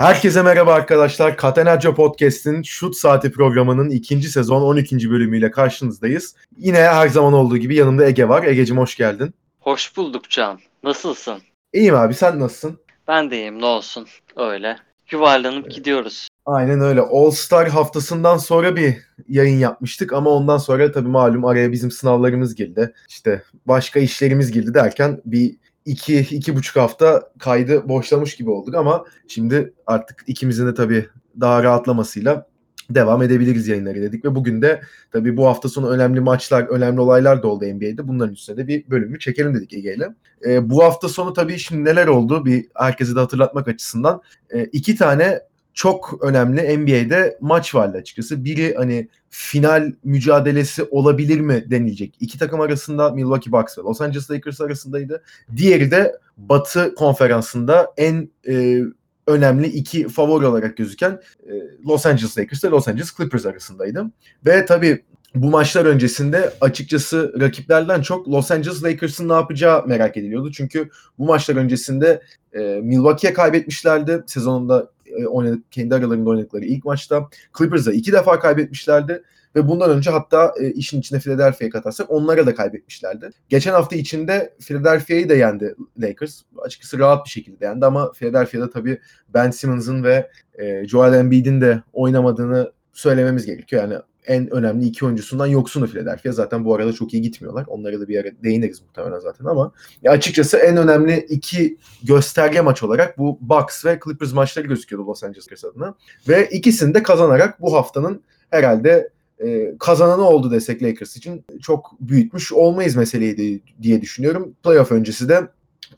Herkese merhaba arkadaşlar. Catenaccio Podcast'in Şut Saati programının ikinci sezon 12. bölümüyle karşınızdayız. Yine her zaman olduğu gibi yanımda Ege var. Ege'cim hoş geldin. Hoş bulduk Can. Nasılsın? İyiyim abi sen nasılsın? Ben de iyiyim ne olsun. Öyle. Yuvarlanıp gidiyoruz. Aynen öyle. All Star haftasından sonra bir yayın yapmıştık ama ondan sonra tabii malum araya bizim sınavlarımız girdi. İşte başka işlerimiz girdi derken bir iki, iki buçuk hafta kaydı boşlamış gibi olduk ama şimdi artık ikimizin de tabii daha rahatlamasıyla devam edebiliriz yayınları dedik ve bugün de tabii bu hafta sonu önemli maçlar, önemli olaylar da oldu NBA'de. Bunların üstüne de bir bölümü çekelim dedik Ege ile. E, bu hafta sonu tabii şimdi neler oldu bir herkese de hatırlatmak açısından e, iki tane çok önemli NBA'de maç vardı açıkçası. Biri hani final mücadelesi olabilir mi denilecek. İki takım arasında Milwaukee Bucks ve Los Angeles Lakers arasındaydı. Diğeri de Batı konferansında en e, önemli iki favori olarak gözüken e, Los Angeles Lakers ve Los Angeles Clippers arasındaydı. Ve tabii bu maçlar öncesinde açıkçası rakiplerden çok Los Angeles Lakers'ın ne yapacağı merak ediliyordu. Çünkü bu maçlar öncesinde e, Milwaukee'ye kaybetmişlerdi. Sezonunda oynadık, kendi aralarında oynadıkları ilk maçta. Clippers'a iki defa kaybetmişlerdi. Ve bundan önce hatta e, işin içine Philadelphia'yı katarsak onlara da kaybetmişlerdi. Geçen hafta içinde Philadelphia'yı da yendi Lakers. Açıkçası rahat bir şekilde yendi ama Philadelphia'da tabii Ben Simmons'ın ve e, Joel Embiid'in de oynamadığını söylememiz gerekiyor. Yani en önemli iki oyuncusundan yoksunu Philadelphia. Zaten bu arada çok iyi gitmiyorlar. Onlara da bir ara değiniriz muhtemelen zaten ama ya açıkçası en önemli iki gösterge maç olarak bu Bucks ve Clippers maçları gözüküyordu Los Angeles adına. Ve ikisini de kazanarak bu haftanın herhalde e, kazananı oldu desek Lakers için çok büyütmüş olmayız meseleyi diye düşünüyorum. Playoff öncesi de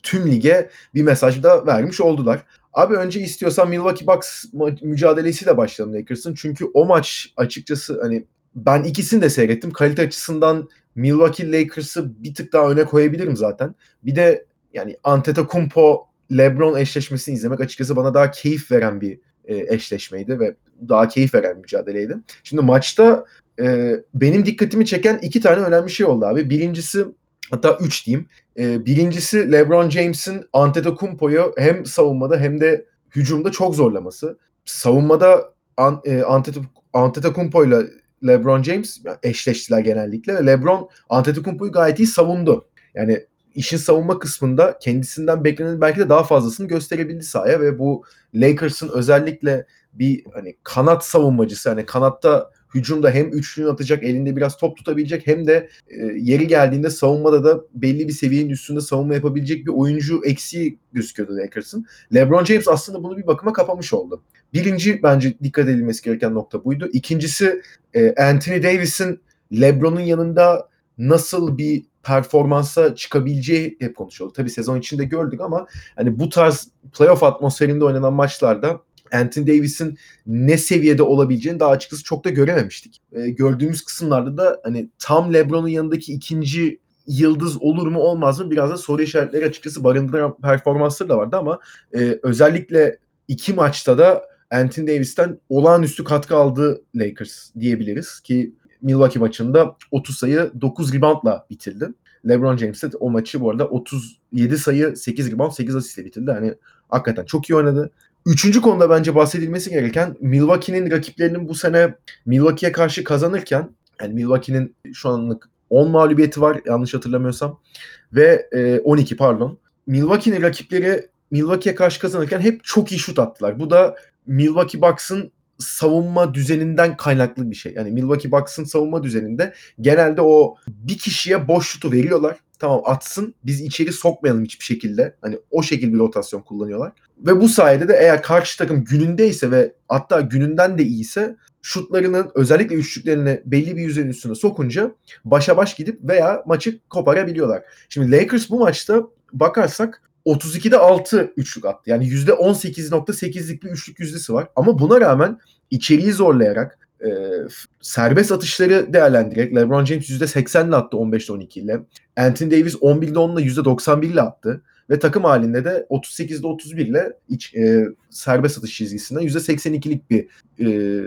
tüm lige bir mesaj da vermiş oldular. Abi önce istiyorsan Milwaukee Bucks mücadelesiyle başlayalım Lakers'ın. Çünkü o maç açıkçası hani ben ikisini de seyrettim. Kalite açısından Milwaukee Lakers'ı bir tık daha öne koyabilirim zaten. Bir de yani Antetokounmpo LeBron eşleşmesini izlemek açıkçası bana daha keyif veren bir e, eşleşmeydi ve daha keyif veren bir mücadeleydi. Şimdi maçta e, benim dikkatimi çeken iki tane önemli şey oldu abi. Birincisi hatta üç diyeyim. E, birincisi LeBron James'in Antetokounmpo'yu hem savunmada hem de hücumda çok zorlaması. Savunmada an, e, Antetokounmpo ile LeBron James eşleştiler genellikle. LeBron Antetokounmpo'yu gayet iyi savundu. Yani işin savunma kısmında kendisinden beklenen belki de daha fazlasını gösterebildi sahaya ve bu Lakers'ın özellikle bir hani kanat savunmacısı hani kanatta hücumda hem üçlüğünü atacak, elinde biraz top tutabilecek hem de e, yeri geldiğinde savunmada da belli bir seviyenin üstünde savunma yapabilecek bir oyuncu eksiği gözüküyordu Lakers'ın. LeBron James aslında bunu bir bakıma kapamış oldu. Birinci bence dikkat edilmesi gereken nokta buydu. İkincisi e, Anthony Davis'in LeBron'un yanında nasıl bir performansa çıkabileceği hep konuşuldu. Tabii sezon içinde gördük ama hani bu tarz playoff atmosferinde oynanan maçlarda Anthony Davis'in ne seviyede olabileceğini daha açıkçası çok da görememiştik. E, gördüğümüz kısımlarda da hani tam LeBron'un yanındaki ikinci yıldız olur mu olmaz mı biraz da soru işaretleri açıkçası barındıran performansları da vardı ama e, özellikle iki maçta da Anthony Davis'ten olağanüstü katkı aldı Lakers diyebiliriz ki Milwaukee maçında 30 sayı 9 reboundla bitirdi. LeBron James de o maçı bu arada 37 sayı 8 rebound 8 asistle bitirdi. Hani hakikaten çok iyi oynadı. Üçüncü konuda bence bahsedilmesi gereken Milwaukee'nin rakiplerinin bu sene Milwaukee'ye karşı kazanırken yani Milwaukee'nin şu anlık 10 mağlubiyeti var yanlış hatırlamıyorsam ve e, 12 pardon. Milwaukee'nin rakipleri Milwaukee'ye karşı kazanırken hep çok iyi şut attılar. Bu da Milwaukee Bucks'ın savunma düzeninden kaynaklı bir şey. Yani Milwaukee Bucks'ın savunma düzeninde genelde o bir kişiye boş şutu veriyorlar. Tamam atsın biz içeri sokmayalım hiçbir şekilde. Hani o şekilde bir rotasyon kullanıyorlar. Ve bu sayede de eğer karşı takım günündeyse ve hatta gününden de iyiyse şutlarının özellikle üçlüklerini belli bir yüzeyin üstüne sokunca başa baş gidip veya maçı koparabiliyorlar. Şimdi Lakers bu maçta bakarsak 32'de 6 üçlük attı. Yani %18.8'lik bir üçlük yüzdesi var. Ama buna rağmen içeriği zorlayarak e, serbest atışları değerlendirerek LeBron James %80 ile attı 15'te 12 ile. Anthony Davis 11'de 10 ile %91 ile attı. Ve takım halinde de 38'de 31 ile iç, e, serbest atış çizgisinden %82'lik bir e,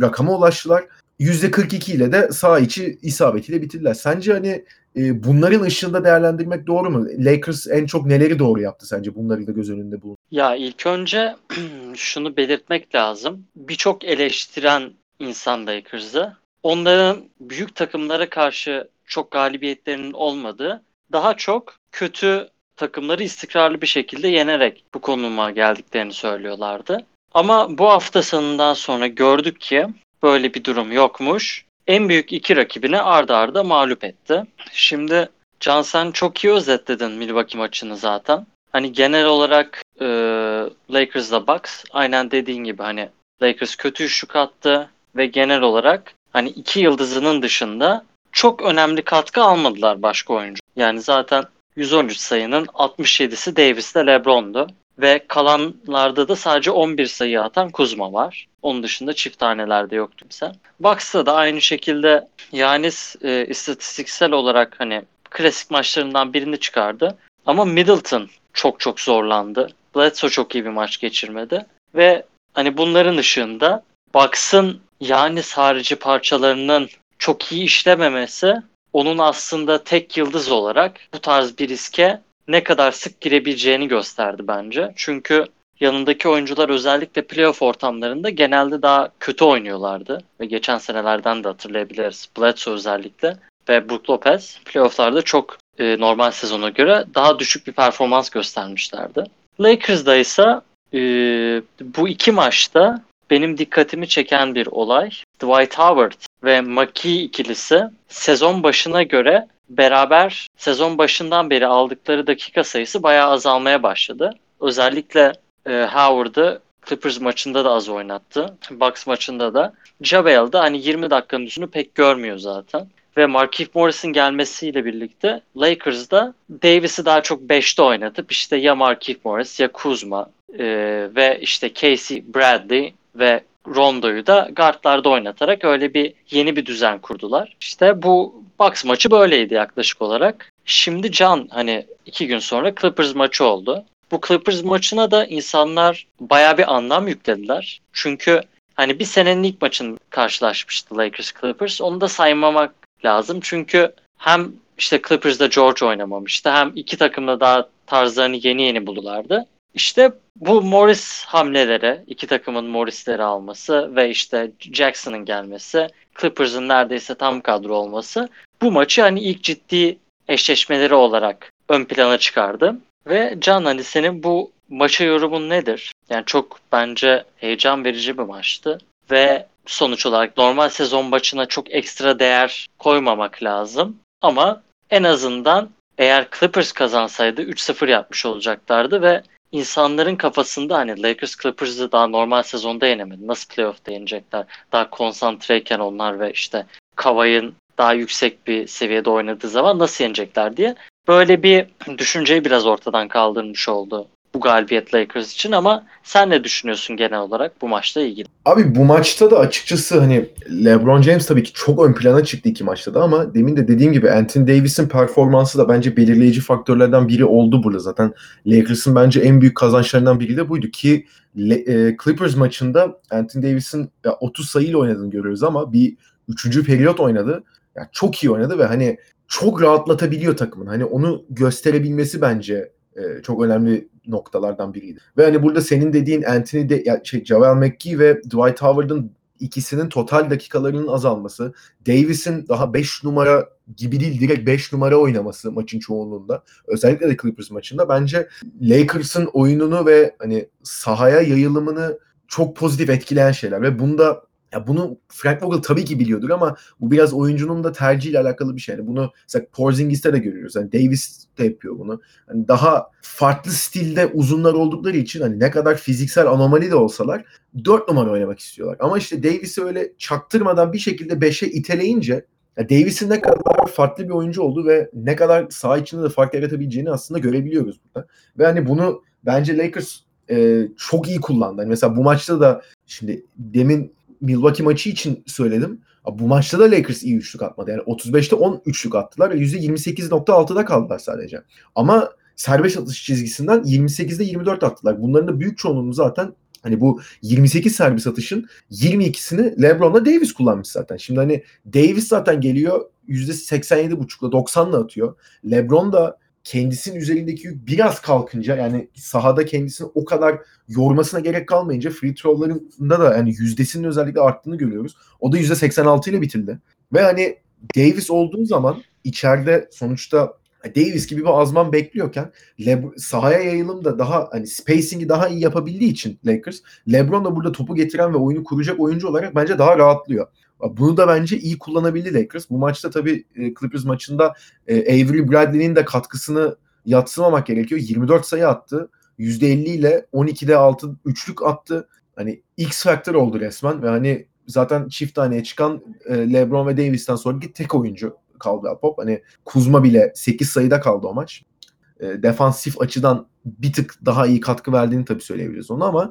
rakama ulaştılar. %42 ile de sağ içi isabetiyle bitirdiler. Sence hani e, bunların ışığında değerlendirmek doğru mu? Lakers en çok neleri doğru yaptı sence bunları da göz önünde bulun? Ya ilk önce şunu belirtmek lazım. Birçok eleştiren insan Lakers'ı onların büyük takımlara karşı çok galibiyetlerinin olmadığı, daha çok kötü takımları istikrarlı bir şekilde yenerek bu konuma geldiklerini söylüyorlardı. Ama bu hafta sonundan sonra gördük ki böyle bir durum yokmuş. En büyük iki rakibini arda arda mağlup etti. Şimdi Can sen çok iyi özetledin Milwaukee maçını zaten. Hani genel olarak e, Lakers'la Bucks aynen dediğin gibi hani Lakers kötü üçlük attı ve genel olarak hani iki yıldızının dışında çok önemli katkı almadılar başka oyuncu. Yani zaten 113 sayının 67'si Davis'le LeBron'du. Ve kalanlarda da sadece 11 sayı atan Kuzma var. Onun dışında çift tanelerde yok kimse. Bucks'ta da aynı şekilde Yanis e, istatistiksel olarak hani klasik maçlarından birini çıkardı. Ama Middleton çok çok zorlandı. Bledsoe çok iyi bir maç geçirmedi. Ve hani bunların ışığında Bucks'ın Yanis harici parçalarının çok iyi işlememesi onun aslında tek yıldız olarak bu tarz bir riske ne kadar sık girebileceğini gösterdi bence. Çünkü yanındaki oyuncular özellikle playoff ortamlarında genelde daha kötü oynuyorlardı. Ve geçen senelerden de hatırlayabiliriz. Bledsoe özellikle ve Brook Lopez playofflarda çok e, normal sezona göre daha düşük bir performans göstermişlerdi. Lakers'da ise e, bu iki maçta benim dikkatimi çeken bir olay Dwight Howard ve McKee ikilisi sezon başına göre beraber sezon başından beri aldıkları dakika sayısı bayağı azalmaya başladı. Özellikle e, Howard'ı Clippers maçında da az oynattı. Bucks maçında da. Javel de hani 20 dakikanın üstünü pek görmüyor zaten. Ve Markieff Morris'in gelmesiyle birlikte Lakers'da Davis'i daha çok 5'te oynatıp işte ya Markieff Morris ya Kuzma e, ve işte Casey Bradley ve Rondo'yu da guardlarda oynatarak öyle bir yeni bir düzen kurdular. İşte bu Bucks maçı böyleydi yaklaşık olarak. Şimdi Can hani iki gün sonra Clippers maçı oldu. Bu Clippers maçına da insanlar baya bir anlam yüklediler. Çünkü hani bir senenin ilk maçın karşılaşmıştı Lakers Clippers. Onu da saymamak lazım. Çünkü hem işte Clippers'da George oynamamıştı hem iki takımda daha tarzlarını yeni yeni buldulardı. İşte bu Morris hamleleri, iki takımın Morris'leri alması ve işte Jackson'ın gelmesi, Clippers'ın neredeyse tam kadro olması bu maçı hani ilk ciddi eşleşmeleri olarak ön plana çıkardı. Ve Can hani senin bu maça yorumun nedir? Yani çok bence heyecan verici bir maçtı ve sonuç olarak normal sezon maçına çok ekstra değer koymamak lazım. Ama en azından eğer Clippers kazansaydı 3-0 yapmış olacaklardı ve insanların kafasında hani Lakers Clippers'ı daha normal sezonda yenemedi. Nasıl playoff'ta yenecekler? Daha konsantreyken onlar ve işte Kavay'ın daha yüksek bir seviyede oynadığı zaman nasıl yenecekler diye böyle bir düşünceyi biraz ortadan kaldırmış oldu bu galibiyet Lakers için ama sen ne düşünüyorsun genel olarak bu maçla ilgili? Abi bu maçta da açıkçası hani LeBron James tabii ki çok ön plana çıktı iki maçta da ama demin de dediğim gibi Anthony Davis'in performansı da bence belirleyici faktörlerden biri oldu burada zaten. Lakers'ın bence en büyük kazançlarından biri de buydu ki e, Clippers maçında Anthony Davis'in 30 sayıyla oynadığını görüyoruz ama bir üçüncü periyot oynadı. Yani çok iyi oynadı ve hani çok rahatlatabiliyor takımın. Hani onu gösterebilmesi bence e, çok önemli noktalardan biriydi. Ve hani burada senin dediğin Anthony de ya şey Javel McGee ve Dwight Howard'ın ikisinin total dakikalarının azalması, Davis'in daha 5 numara gibi değil direkt 5 numara oynaması maçın çoğunluğunda. Özellikle de Clippers maçında bence Lakers'ın oyununu ve hani sahaya yayılımını çok pozitif etkileyen şeyler ve bunda ya bunu Frank Vogel tabii ki biliyordur ama bu biraz oyuncunun da tercihiyle alakalı bir şey. Yani bunu mesela Porzingis'te de görüyoruz. Yani Davis de yapıyor bunu. Hani daha farklı stilde uzunlar oldukları için hani ne kadar fiziksel anomali de olsalar 4 numara oynamak istiyorlar. Ama işte Davis'i öyle çaktırmadan bir şekilde 5'e iteleyince Davis'in ne kadar farklı bir oyuncu olduğu ve ne kadar saha içinde de fark yaratabileceğini aslında görebiliyoruz burada. Ve hani bunu bence Lakers e, çok iyi kullandı. Yani mesela bu maçta da şimdi demin Milwaukee maçı için söyledim. Bu maçta da Lakers iyi üçlük atmadı. Yani 35'te 10 üçlük attılar ve %28.6'da kaldılar sadece. Ama serbest atış çizgisinden 28'de 24 attılar. Bunların da büyük çoğunluğunu zaten hani bu 28 serbest atışın 22'sini LeBron'la Davis kullanmış zaten. Şimdi hani Davis zaten geliyor %87.5'la 90'la atıyor. LeBron da kendisinin üzerindeki yük biraz kalkınca yani sahada kendisini o kadar yormasına gerek kalmayınca free throw'larında da yani yüzdesinin özellikle arttığını görüyoruz. O da %86 ile bitirdi. Ve hani Davis olduğu zaman içeride sonuçta Davis gibi bir azman bekliyorken Le- sahaya yayılım da daha hani spacing'i daha iyi yapabildiği için Lakers LeBron da burada topu getiren ve oyunu kuracak oyuncu olarak bence daha rahatlıyor. Bunu da bence iyi kullanabildi Lakers. Bu maçta tabii e, Clippers maçında e, Avery Bradley'nin de katkısını yatsımamak gerekiyor. 24 sayı attı. %50 ile 12'de 6 üçlük attı. Hani X faktör oldu resmen ve hani zaten çift taneye çıkan e, LeBron ve Davis'ten sonraki tek oyuncu Caldwell Pop. Hani Kuzma bile 8 sayıda kaldı o maç. Defansif açıdan bir tık daha iyi katkı verdiğini tabii söyleyebiliriz onu ama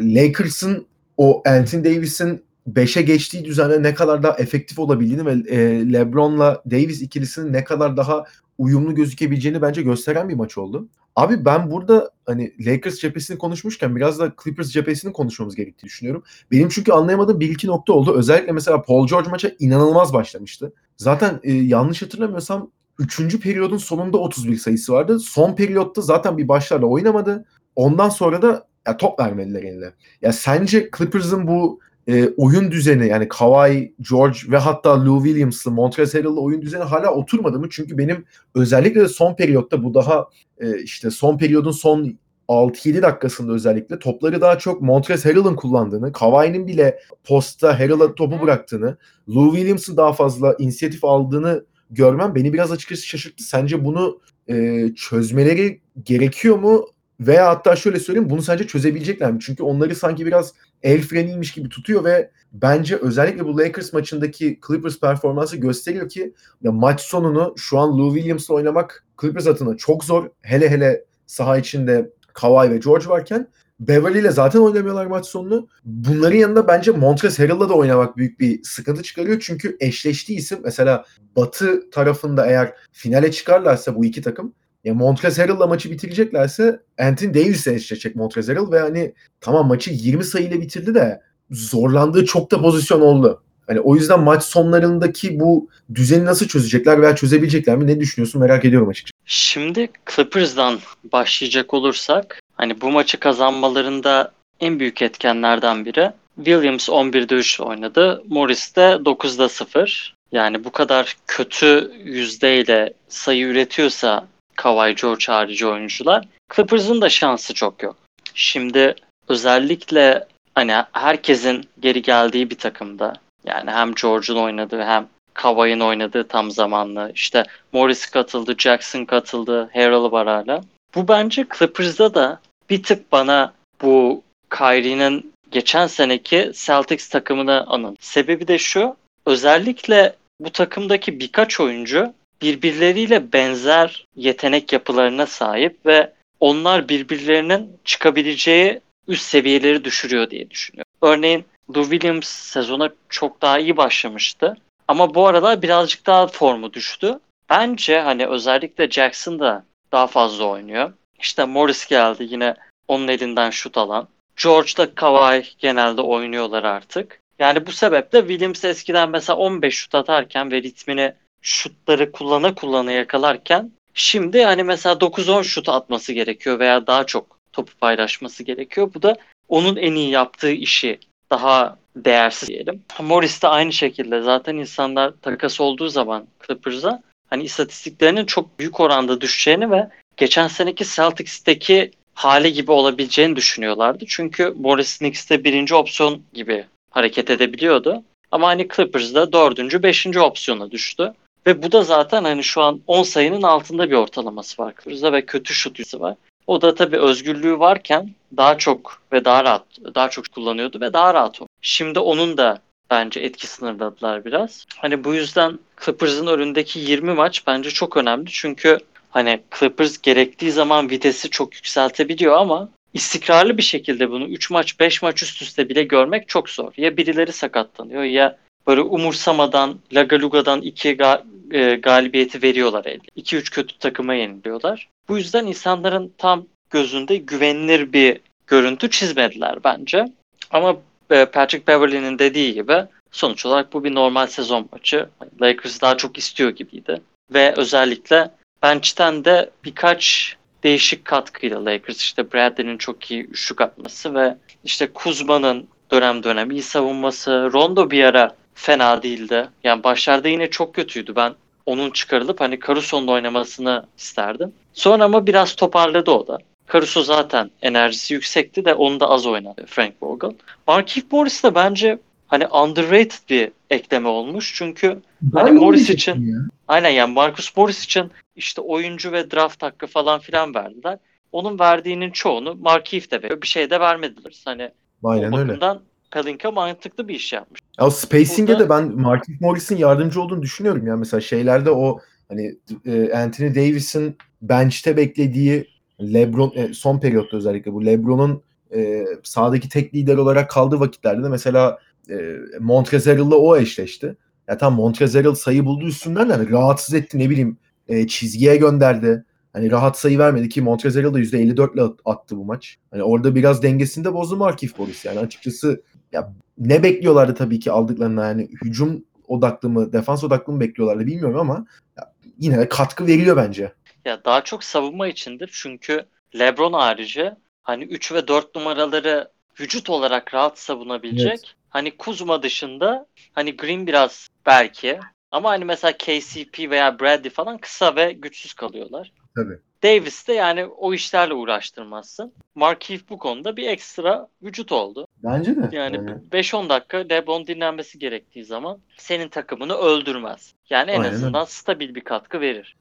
Lakers'ın o Anthony Davis'in 5'e geçtiği düzende ne kadar daha efektif olabildiğini ve e, LeBron'la Davis ikilisinin ne kadar daha uyumlu gözükebileceğini bence gösteren bir maç oldu. Abi ben burada hani Lakers cephesini konuşmuşken biraz da Clippers cephesini konuşmamız gerektiğini düşünüyorum. Benim çünkü anlayamadığım bir iki nokta oldu. Özellikle mesela Paul George maça inanılmaz başlamıştı. Zaten e, yanlış hatırlamıyorsam 3. periyodun sonunda 31 sayısı vardı. Son periyotta zaten bir başlarla oynamadı. Ondan sonra da ya top vermediler eline. Ya sence Clippers'ın bu e, oyun düzeni yani Kawhi, George ve hatta Lou Williams'lı Montrezl Harrell'lı oyun düzeni hala oturmadı mı? Çünkü benim özellikle de son periyotta bu daha e, işte son periyodun son 6-7 dakikasında özellikle topları daha çok Montrezl Harrell'ın kullandığını, Kawhi'nin bile posta Harrell'a topu bıraktığını, Lou Williams'ın daha fazla inisiyatif aldığını görmem beni biraz açıkçası şaşırttı. Sence bunu e, çözmeleri gerekiyor mu? Veya hatta şöyle söyleyeyim bunu sence çözebilecekler mi? Çünkü onları sanki biraz el freniymiş gibi tutuyor ve bence özellikle bu Lakers maçındaki Clippers performansı gösteriyor ki ya maç sonunu şu an Lou Williams'la oynamak Clippers adına çok zor. Hele hele saha içinde Kawhi ve George varken Beverly ile zaten oynamıyorlar maç sonunu. Bunların yanında bence Montrezl Harrell'la da oynamak büyük bir sıkıntı çıkarıyor. Çünkü eşleştiği isim mesela Batı tarafında eğer finale çıkarlarsa bu iki takım ya Montrezl maçı bitireceklerse Anthony Davis'e eşleşecek Montrezl Harrell ve hani tamam maçı 20 sayıyla bitirdi de zorlandığı çok da pozisyon oldu. Hani o yüzden maç sonlarındaki bu düzeni nasıl çözecekler veya çözebilecekler mi ne düşünüyorsun merak ediyorum açıkçası. Şimdi Clippers'dan başlayacak olursak hani bu maçı kazanmalarında en büyük etkenlerden biri Williams 11'de 3 oynadı. Morris de 9'da 0. Yani bu kadar kötü yüzdeyle sayı üretiyorsa Kawhi George harici oyuncular. Clippers'ın da şansı çok yok. Şimdi özellikle hani herkesin geri geldiği bir takımda yani hem George'un oynadığı hem Kawhi'nin oynadığı tam zamanlı. İşte Morris katıldı, Jackson katıldı, Harrell var hala. Bu bence Clippers'da da bir tık bana bu Kyrie'nin geçen seneki Celtics takımını anın. Sebebi de şu. Özellikle bu takımdaki birkaç oyuncu birbirleriyle benzer yetenek yapılarına sahip ve onlar birbirlerinin çıkabileceği üst seviyeleri düşürüyor diye düşünüyorum. Örneğin Lou Williams sezona çok daha iyi başlamıştı. Ama bu aralar birazcık daha formu düştü. Bence hani özellikle Jackson da daha fazla oynuyor. İşte Morris geldi yine onun elinden şut alan. George da Kawhi genelde oynuyorlar artık. Yani bu sebeple Williams eskiden mesela 15 şut atarken ve ritmini şutları kullana kullana yakalarken şimdi hani mesela 9-10 şut atması gerekiyor veya daha çok topu paylaşması gerekiyor. Bu da onun en iyi yaptığı işi daha değersiz diyelim. Morris de aynı şekilde zaten insanlar takas olduğu zaman Clippers'a hani istatistiklerinin çok büyük oranda düşeceğini ve geçen seneki Celtics'teki hali gibi olabileceğini düşünüyorlardı. Çünkü Morris Knicks'te birinci opsiyon gibi hareket edebiliyordu. Ama hani Clippers'da dördüncü, beşinci opsiyona düştü. Ve bu da zaten hani şu an 10 sayının altında bir ortalaması var Clippers'da ve kötü şut yüzü var. O da tabii özgürlüğü varken daha çok ve daha rahat, daha çok kullanıyordu ve daha rahat oldu. Şimdi onun da bence etki sınırladılar biraz. Hani bu yüzden Clippers'ın önündeki 20 maç bence çok önemli. Çünkü hani Clippers gerektiği zaman vitesi çok yükseltebiliyor ama istikrarlı bir şekilde bunu 3 maç 5 maç üst üste bile görmek çok zor. Ya birileri sakatlanıyor ya böyle umursamadan Lagaluga'dan iki ga- e, galibiyeti veriyorlar elde. 2-3 kötü takıma yeniliyorlar. Bu yüzden insanların tam gözünde güvenilir bir görüntü çizmediler bence. Ama e, Patrick Beverly'nin dediği gibi sonuç olarak bu bir normal sezon maçı. Lakers daha çok istiyor gibiydi. Ve özellikle bench'ten de birkaç değişik katkıyla Lakers işte Bradley'nin çok iyi üçlük atması ve işte Kuzma'nın dönem dönem iyi savunması. Rondo bir ara fena değildi. Yani başlarda yine çok kötüydü. Ben onun çıkarılıp hani Caruso'nun oynamasını isterdim. Sonra ama biraz toparladı o da. Caruso zaten enerjisi yüksekti de onu da az oynadı Frank Vogel. Markieff Morris de bence hani underrated bir ekleme olmuş. Çünkü hani Morris için ya. aynen yani Marcus Morris için işte oyuncu ve draft hakkı falan filan verdiler. Onun verdiğinin çoğunu Markieff de veriyor. Bir şey de vermediler. Hani Aynen o öyle. bakımdan Pelinka mantıklı bir iş yapmış. Ya o spacing'e Burada- de ben Markieff Morris'in yardımcı olduğunu düşünüyorum ya. Mesela şeylerde o hani e, Anthony Davis'in bench'te beklediği LeBron e, son periyotta özellikle bu LeBron'un e, sahadaki tek lider olarak kaldığı vakitlerde de mesela e, Montrezl'la o eşleşti. Ya tam Montrezl sayı buldu üstünden de hani rahatsız etti ne bileyim e, çizgiye gönderdi. Hani rahat sayı vermedi ki Montrezl da %54 ile at- attı bu maç. Hani orada biraz dengesini de bozdu Markieff Morris. Yani açıkçası ya ne bekliyorlardı tabii ki aldıklarına yani hücum odaklı mı defans odaklı mı bekliyorlardı bilmiyorum ama ya yine de katkı veriyor bence. Ya daha çok savunma içindir. Çünkü LeBron harici hani 3 ve 4 numaraları vücut olarak rahat savunabilecek. Evet. Hani Kuzma dışında hani Green biraz belki ama hani mesela KCP veya Bradley falan kısa ve güçsüz kalıyorlar. Tabii. Davis de yani o işlerle uğraştırmazsın. Markieff bu konuda bir ekstra vücut oldu. Bence de. Yani 5-10 dakika LeBron dinlenmesi gerektiği zaman senin takımını öldürmez. Yani en Aynen öyle. azından stabil bir katkı verir.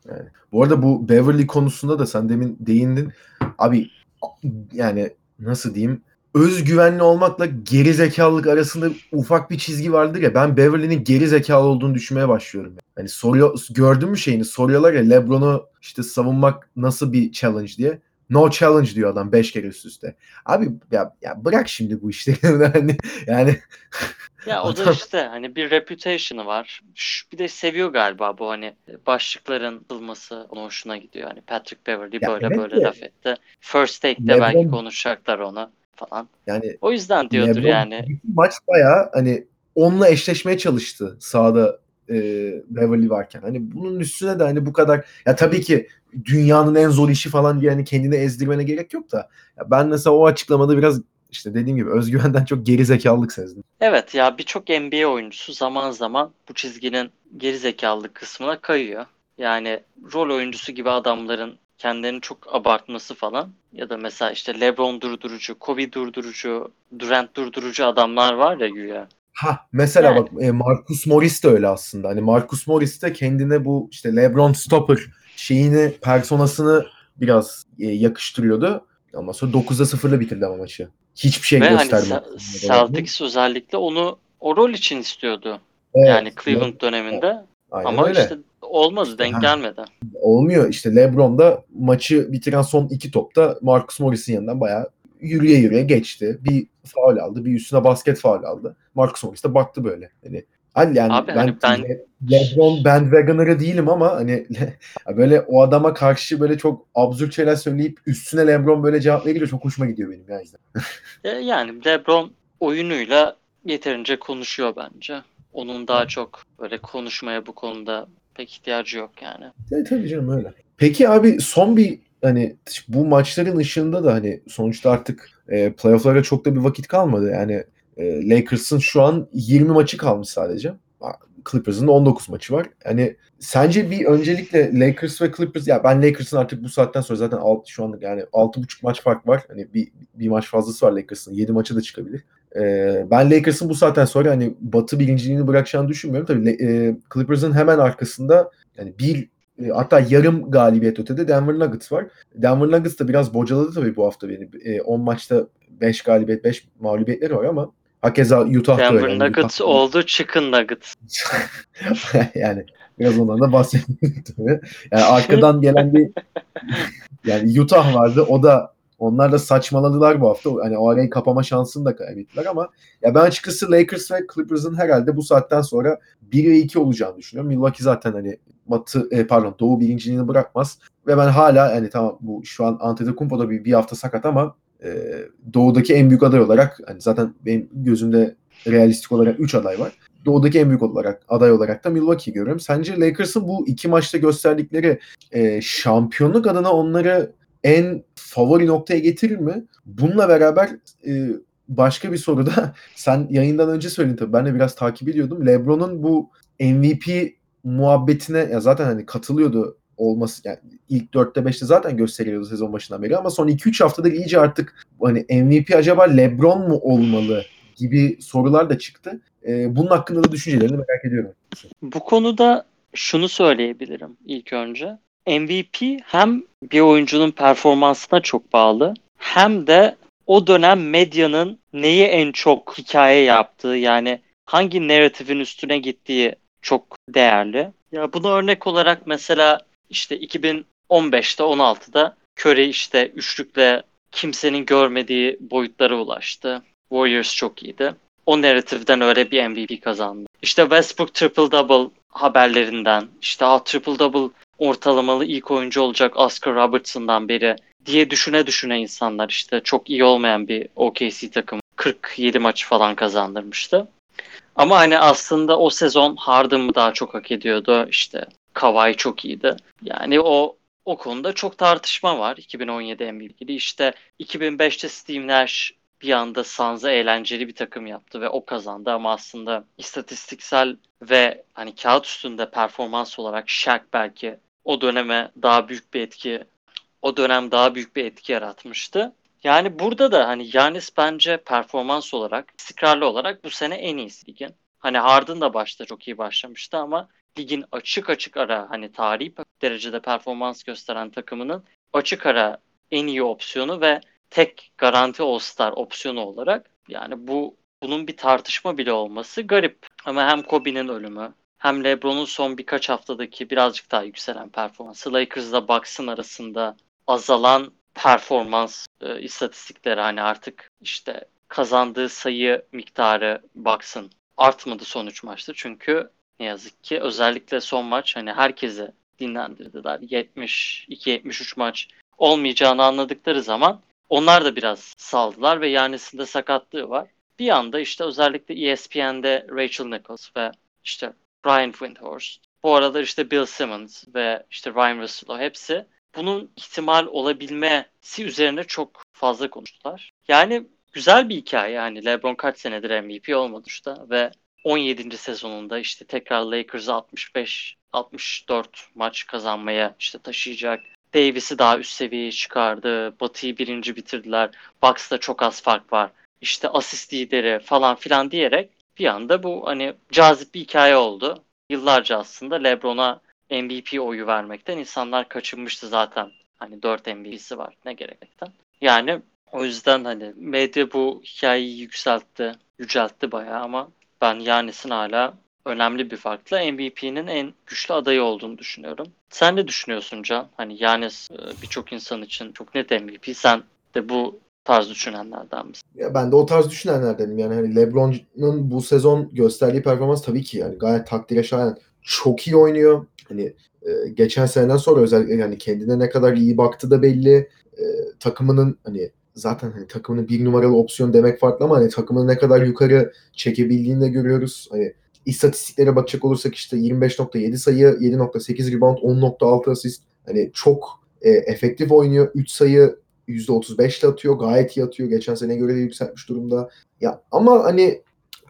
Bu arada bu Beverly konusunda da sen demin değindin. Abi yani nasıl diyeyim? Özgüvenli olmakla geri zekalılık arasında ufak bir çizgi vardır ya. Ben Beverly'nin geri zekalı olduğunu düşünmeye başlıyorum. Yani soruyor, gördün mü şeyini? Soruyorlar ya LeBron'u işte savunmak nasıl bir challenge diye. No challenge diyor adam 5 kere üst üste. Abi ya, ya bırak şimdi bu işleri. hani yani Ya o da işte hani bir reputation'ı var. Şu- Bir de seviyor galiba bu hani başlıkların atılması ona hoşuna gidiyor. Hani Patrick Beverly Ya böyle evet böyle de- laf etti. First Take'de LeBron- belki konuşacaklar onu falan. yani O yüzden diyordur LeBron yani. maç bayağı hani onunla eşleşmeye çalıştı sahada e, Beverly varken. Hani bunun üstüne de hani bu kadar ya tabii ki dünyanın en zor işi falan diye hani kendini ezdirmene gerek yok da ya ben mesela o açıklamada biraz işte dediğim gibi özgüvenden çok geri zekalılık sezdim. Evet ya birçok NBA oyuncusu zaman zaman bu çizginin gerizekalılık kısmına kayıyor. Yani rol oyuncusu gibi adamların kendilerini çok abartması falan ya da mesela işte LeBron durdurucu, Kobe durdurucu, Durant durdurucu adamlar var ya güya. Ha mesela Yani. bak e, Marcus Morris de öyle aslında. Hani Marcus Morris de kendine bu işte LeBron stopper şeyini personasını biraz e, yakıştırıyordu. Ondan sonra 9'da 0'la bitirdi ama maçı. Hiçbir şey Ve hani göstermedi. Ce- Celtics özellikle onu o rol için istiyordu. Evet, yani Cleveland döneminde. Aynen Ama öyle. işte İşte, denk ha. gelmedi. Olmuyor. İşte LeBron da maçı bitiren son iki topta Marcus Morris'in yanından bayağı yürüye yürüye geçti. Bir faul aldı. Bir üstüne basket faul aldı. Marcus Morris de baktı böyle. Hani Hadi yani Abi ben, hani ben- Le- LeBron bandwagoner'ı değilim ama hani böyle o adama karşı böyle çok absürt şeyler söyleyip üstüne LeBron böyle cevap verince çok hoşuma gidiyor benim ya. izle. E, yani LeBron oyunuyla yeterince konuşuyor bence. Onun daha çok böyle konuşmaya bu konuda pek ihtiyacı yok yani. Evet tabii canım öyle. Peki abi son bir hani bu maçların ışığında da hani sonuçta artık e, playoff'lara çok da bir vakit kalmadı. Yani e, Lakers'ın şu an 20 maçı kalmış sadece. Clippers'ın da 19 maçı var. Hani sence bir öncelikle Lakers ve Clippers ya ben Lakers'ın artık bu saatten sonra zaten alt, şu an yani 6,5 maç fark var. Hani bir, bir maç fazlası var Lakers'ın. 7 maçı da çıkabilir. Ee, ben Lakers'ın bu saatten sonra hani Batı birinciliğini bırakacağını düşünmüyorum. Tabii e, Clippers'ın hemen arkasında yani bir e, hatta yarım galibiyet ötede Denver Nuggets var. Denver Nuggets da biraz bocaladı tabii bu hafta beni. E, 10 maçta 5 galibiyet 5 mağlubiyetleri var ama hakeza Utah da öyle. Denver Nuggets Utah- oldu, Chicken Nuggets. yani biraz ondan da bahsetmek tabii. Yani arkadan gelen bir yani Utah vardı. O da onlar da saçmaladılar bu hafta. Hani o arayı kapama şansını da kaybettiler ama ya ben açıkçası Lakers ve Clippers'ın herhalde bu saatten sonra 1 ve 2 olacağını düşünüyorum. Milwaukee zaten hani Batı e, pardon Doğu birinciliğini bırakmaz ve ben hala yani tamam bu şu an Antetokounmpo da bir, bir hafta sakat ama e, Doğu'daki en büyük aday olarak hani zaten benim gözümde realistik olarak 3 aday var. doğudaki en büyük olarak aday olarak da Milwaukee görüyorum. Sence Lakers'ın bu iki maçta gösterdikleri e, şampiyonluk adına onları en favori noktaya getirir mi? Bununla beraber e, başka bir soru da sen yayından önce söyledin tabii ben de biraz takip ediyordum. LeBron'un bu MVP muhabbetine ya zaten hani katılıyordu olması yani ilk 4'te 5'te zaten gösteriyordu sezon başından beri ama son 2-3 haftadır iyice artık hani MVP acaba LeBron mu olmalı gibi sorular da çıktı. Ee, bunun hakkında da düşüncelerini merak ediyorum. Bu konuda şunu söyleyebilirim ilk önce. MVP hem bir oyuncunun performansına çok bağlı hem de o dönem medyanın neyi en çok hikaye yaptığı yani hangi narratifin üstüne gittiği çok değerli. Ya buna örnek olarak mesela işte 2015'te 16'da Curry işte üçlükle kimsenin görmediği boyutlara ulaştı. Warriors çok iyiydi. O narratiften öyle bir MVP kazandı. İşte Westbrook triple double haberlerinden işte triple double ortalamalı ilk oyuncu olacak Oscar Robertson'dan beri diye düşüne düşüne insanlar işte çok iyi olmayan bir OKC takım 47 maçı falan kazandırmıştı. Ama hani aslında o sezon Harden mı daha çok hak ediyordu? İşte Kawhi çok iyiydi. Yani o o konuda çok tartışma var 2017 MVP'li. İşte 2005'te Steve Nash bir anda Suns'a eğlenceli bir takım yaptı ve o kazandı ama aslında istatistiksel ve hani kağıt üstünde performans olarak Shaq belki o döneme daha büyük bir etki o dönem daha büyük bir etki yaratmıştı. Yani burada da hani Yanis bence performans olarak, istikrarlı olarak bu sene en iyisi ligin. Hani Harden da başta çok iyi başlamıştı ama ligin açık açık ara hani tarihi derecede performans gösteren takımının açık ara en iyi opsiyonu ve tek garanti All-Star opsiyonu olarak yani bu bunun bir tartışma bile olması garip. Ama hem Kobe'nin ölümü hem LeBron'un son birkaç haftadaki birazcık daha yükselen performansı Lakers'la Bucks'ın arasında azalan performans e, istatistikleri hani artık işte kazandığı sayı miktarı Bucks'ın artmadı son 3 maçta. Çünkü ne yazık ki özellikle son maç hani herkesi dinlendirdiler. 72-73 maç olmayacağını anladıkları zaman onlar da biraz saldılar ve Yanis'in sakatlığı var. Bir anda işte özellikle ESPN'de Rachel Nichols ve işte Brian Windhorst, bu arada işte Bill Simmons ve işte Ryan Russillo hepsi bunun ihtimal olabilmesi üzerine çok fazla konuştular. Yani güzel bir hikaye yani LeBron kaç senedir MVP olmadı işte ve 17. sezonunda işte tekrar Lakers'ı 65 64 maç kazanmaya işte taşıyacak. Davis'i daha üst seviyeye çıkardı. Batı'yı birinci bitirdiler. Bucks'ta çok az fark var. İşte asist lideri falan filan diyerek bir anda bu hani cazip bir hikaye oldu. Yıllarca aslında LeBron'a MVP oyu vermekten insanlar kaçınmıştı zaten. Hani 4 MVP'si var ne gerekten. Yani o yüzden hani medya bu hikayeyi yükseltti, yüceltti bayağı ama ben Yanis'in hala önemli bir farkla MVP'nin en güçlü adayı olduğunu düşünüyorum. Sen ne düşünüyorsun Can? Hani Yanis e, birçok insan için çok net MVP. Sen de bu tarz düşünenlerden misin? Ya ben de o tarz düşünenlerdenim. Yani hani LeBron'un bu sezon gösterdiği performans tabii ki yani gayet takdire şayan. Çok iyi oynuyor. Hani e, geçen seneden sonra özellikle yani kendine ne kadar iyi baktı da belli. E, takımının hani zaten hani takımının bir numaralı opsiyon demek farklı ama hani takımını ne kadar yukarı çekebildiğini de görüyoruz. Hani istatistiklere bakacak olursak işte 25.7 sayı, 7.8 rebound, 10.6 asist. Hani çok e, efektif oynuyor. 3 sayı %35 ile atıyor. Gayet iyi atıyor. Geçen sene göre de yükseltmiş durumda. Ya ama hani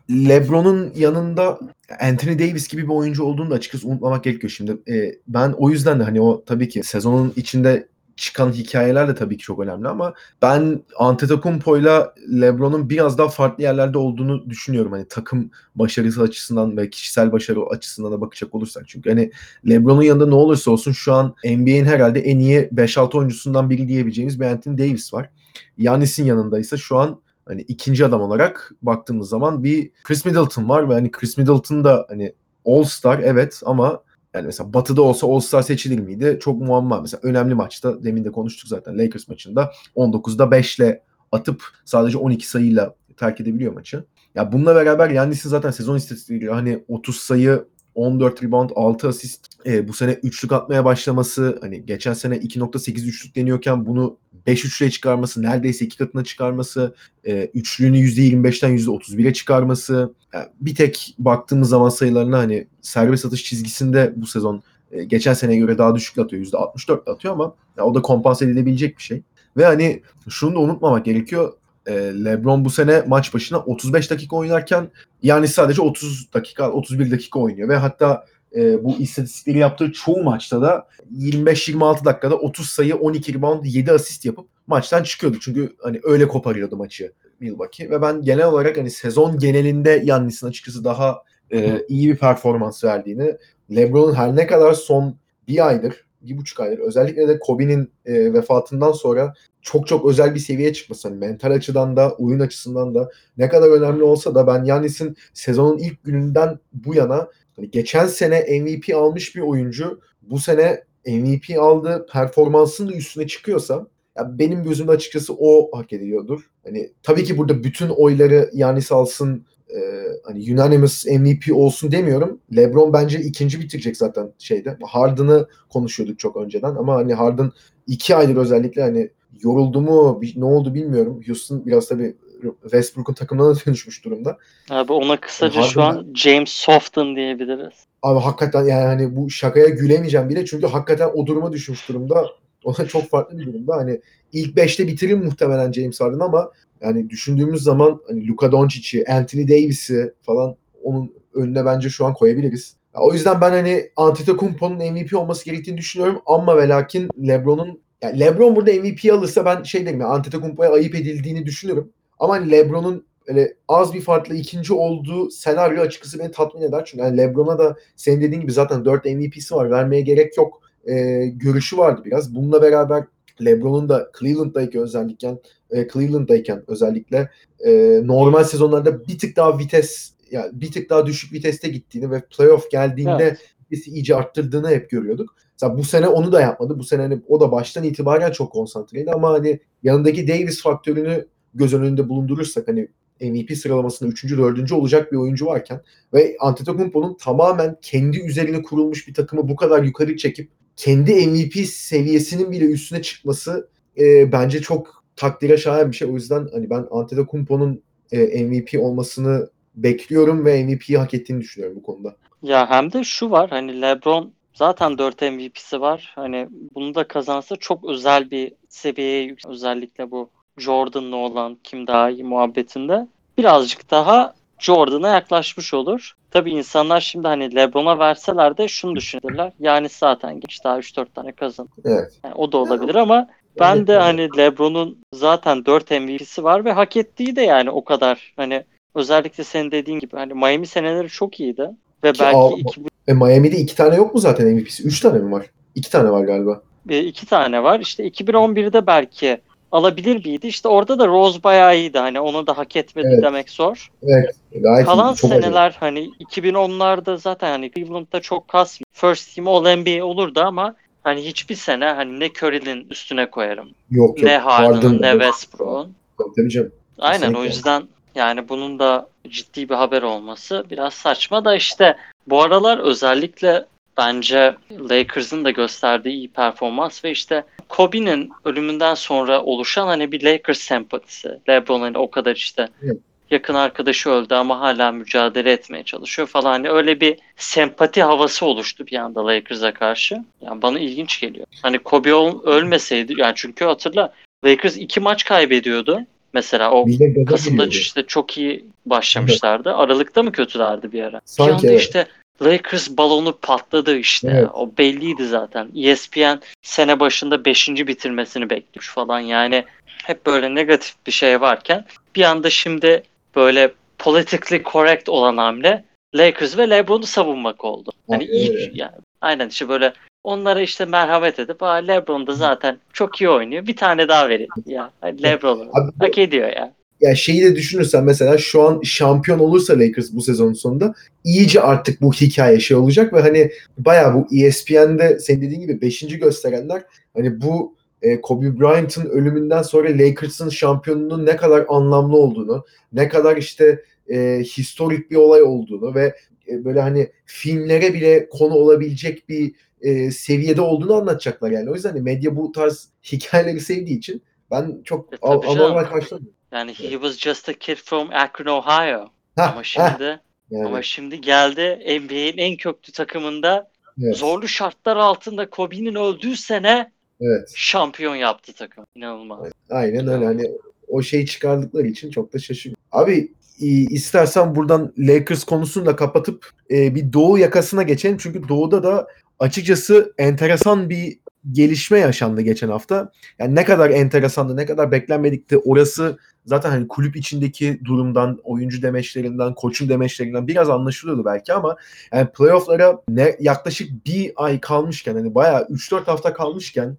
LeBron'un yanında Anthony Davis gibi bir oyuncu olduğunu da açıkçası unutmamak gerekiyor şimdi. E, ben o yüzden de hani o tabii ki sezonun içinde çıkan hikayeler de tabii ki çok önemli ama ben Antetokounmpo'yla LeBron'un biraz daha farklı yerlerde olduğunu düşünüyorum. Hani takım başarısı açısından ve kişisel başarı açısından da bakacak olursak. Çünkü hani LeBron'un yanında ne olursa olsun şu an NBA'in herhalde en iyi 5-6 oyuncusundan biri diyebileceğimiz bir Anthony Davis var. Yanis'in yanında ise şu an hani ikinci adam olarak baktığımız zaman bir Chris Middleton var ve hani Chris Middleton da hani All Star evet ama yani mesela Batı'da olsa All-Star seçilir miydi? Çok muamma. Mesela önemli maçta demin de konuştuk zaten Lakers maçında 19'da 5 ile atıp sadece 12 sayıyla terk edebiliyor maçı. Ya bununla beraber Yannis'in zaten sezon istatistikleri hani 30 sayı 14 rebound, 6 asist. E, bu sene üçlük atmaya başlaması, hani geçen sene 2.8 üçlük deniyorken bunu 5 üçlüğe çıkarması, neredeyse iki katına çıkarması, e, üçlüğünü %25'ten %31'e çıkarması. Yani bir tek baktığımız zaman sayılarına hani serbest atış çizgisinde bu sezon e, geçen seneye göre daha düşük atıyor. %64 atıyor ama ya o da kompanse edilebilecek bir şey. Ve hani şunu da unutmamak gerekiyor. E, LeBron bu sene maç başına 35 dakika oynarken yani sadece 30 dakika, 31 dakika oynuyor ve hatta e, bu istatistikleri yaptığı çoğu maçta da 25-26 dakikada 30 sayı, 12 rebound, 7 asist yapıp maçtan çıkıyordu. Çünkü hani öyle koparıyordu maçı Milwaukee ve ben genel olarak hani sezon genelinde Yannis'in açıkçası daha e, iyi bir performans verdiğini, LeBron'un her ne kadar son bir aydır, bir buçuk aydır özellikle de Kobe'nin e, vefatından sonra çok çok özel bir seviyeye çıkması. Hani mental açıdan da, oyun açısından da ne kadar önemli olsa da ben Yannis'in sezonun ilk gününden bu yana hani geçen sene MVP almış bir oyuncu bu sene MVP aldığı performansının da üstüne çıkıyorsa ya benim gözümde açıkçası o hak ediyordur. Hani tabii ki burada bütün oyları Yanis alsın e, hani unanimous MVP olsun demiyorum. LeBron bence ikinci bitirecek zaten şeyde. Harden'ı konuşuyorduk çok önceden ama hani Harden iki aydır özellikle hani yoruldu mu ne oldu bilmiyorum. Houston biraz tabii Westbrook'un takımına da dönüşmüş durumda. Abi ona kısaca yani şu an James Softon diyebiliriz. Abi hakikaten yani hani bu şakaya gülemeyeceğim bile çünkü hakikaten o duruma düşmüş durumda. O da çok farklı bir durumda. Hani ilk 5'te bitirir muhtemelen James Harden ama yani düşündüğümüz zaman hani Luka Doncic'i, Anthony Davis'i falan onun önüne bence şu an koyabiliriz. O yüzden ben hani Antetokounmpo'nun MVP olması gerektiğini düşünüyorum ama ve lakin LeBron'un yani LeBron burada MVP alırsa ben şey derim ya Antetokounmpo'ya ayıp edildiğini düşünüyorum. Ama hani LeBron'un öyle az bir farklı ikinci olduğu senaryo açıkçası beni tatmin eder. Çünkü yani LeBron'a da senin dediğin gibi zaten 4 MVP'si var. Vermeye gerek yok. E, görüşü vardı biraz. Bununla beraber LeBron'un da Cleveland'dayken özellikle e, Cleveland'dayken özellikle e, normal sezonlarda bir tık daha vites yani bir tık daha düşük viteste gittiğini ve playoff geldiğinde evet. vitesi iyice arttırdığını hep görüyorduk. Mesela bu sene onu da yapmadı. Bu sene hani o da baştan itibaren çok konsantreydi ama hani yanındaki Davis faktörünü göz önünde bulundurursak hani MVP sıralamasında 3. 4. olacak bir oyuncu varken ve Antetokounmpo'nun tamamen kendi üzerine kurulmuş bir takımı bu kadar yukarı çekip kendi MVP seviyesinin bile üstüne çıkması e, bence çok takdire şayan bir şey. O yüzden hani ben Antetokounmpo'nun e, MVP olmasını bekliyorum ve MVP'yi hak ettiğini düşünüyorum bu konuda. Ya hem de şu var hani LeBron zaten 4 MVP'si var. Hani bunu da kazansa çok özel bir seviyeye yüksek. Özellikle bu Jordan'la olan kim daha iyi muhabbetinde birazcık daha Jordan'a yaklaşmış olur. Tabi insanlar şimdi hani LeBron'a verseler de şunu düşünürler. Yani zaten geç daha 3-4 tane kazan. Evet. Yani o da olabilir ama ben evet, de hani LeBron'un zaten 4 MVP'si var ve hak ettiği de yani o kadar. Hani özellikle senin dediğin gibi hani Miami seneleri çok iyiydi. Ve Ki, belki iki... E, Miami'de iki tane yok mu zaten MVP'si? Üç tane mi var? İki tane var galiba. E, iki tane var. İşte 2011'de belki alabilir miydi? İşte orada da Rose bayağı iyiydi. Hani onu da hak etmedi evet. demek zor. Evet. Gayet Kalan iyi, seneler acayip. hani 2010'larda zaten hani Cleveland'da çok kasmıyor. First team All NBA olurdu ama hani hiçbir sene hani ne Curry'nin üstüne koyarım. Yok yok. Ne Harden'ın ne Westbrook'un. Tabii canım. Aynen Kesinlikle. o yüzden yani bunun da ciddi bir haber olması biraz saçma da işte bu aralar özellikle bence Lakers'ın da gösterdiği iyi performans ve işte Kobe'nin ölümünden sonra oluşan hani bir Lakers sempatisi. LeBron hani o kadar işte evet. yakın arkadaşı öldü ama hala mücadele etmeye çalışıyor falan. Hani öyle bir sempati havası oluştu bir anda Lakers'a karşı. Yani bana ilginç geliyor. Hani Kobe ölmeseydi yani çünkü hatırla Lakers iki maç kaybediyordu. Mesela o Kasım'da işte çok iyi başlamışlardı. Aralıkta mı kötülerdi bir ara? Sanki bir anda evet. işte Lakers balonu patladı işte. Evet. O belliydi zaten. ESPN sene başında 5. bitirmesini bekliyor falan. Yani hep böyle negatif bir şey varken bir anda şimdi böyle politically correct olan hamle Lakers ve LeBron'u savunmak oldu. Hani evet. iyi yani. Aynen işte böyle onlara işte merhamet edip Aa, LeBron da zaten çok iyi oynuyor. Bir tane daha verin. Ya LeBron hak ediyor ya yani şeyi de düşünürsen mesela şu an şampiyon olursa Lakers bu sezonun sonunda iyice artık bu hikaye şey olacak ve hani bayağı bu ESPN'de senin dediğin gibi 5. gösterenler hani bu e, Kobe Bryant'ın ölümünden sonra Lakers'ın şampiyonluğunun ne kadar anlamlı olduğunu, ne kadar işte e, historik bir olay olduğunu ve e, böyle hani filmlere bile konu olabilecek bir e, seviyede olduğunu anlatacaklar yani. O yüzden hani medya bu tarz hikayeleri sevdiği için ben çok E, tabii canım. anormal karşılamıyorum. Yani he was just a kid from Akron, Ohio. Hah, Ama şimdi yani, ama şimdi geldi NBA'in en köklü takımında evet, zorlu şartlar altında Kobe'nin öldüğü sene evet. şampiyon yaptı takım. İnanılmaz. Aynen öyle hani o şeyi çıkardıkları için çok da şaşırıyorum. Abi istersen buradan Lakers konusunu da kapatıp e, bir doğu yakasına geçelim. Çünkü doğuda da açıkçası enteresan bir gelişme yaşandı geçen hafta. Yani ne kadar enteresandı, ne kadar beklenmedikti orası zaten hani kulüp içindeki durumdan, oyuncu demeçlerinden, koçun demeçlerinden biraz anlaşılıyordu belki ama yani playoff'lara ne yaklaşık bir ay kalmışken hani bayağı 3-4 hafta kalmışken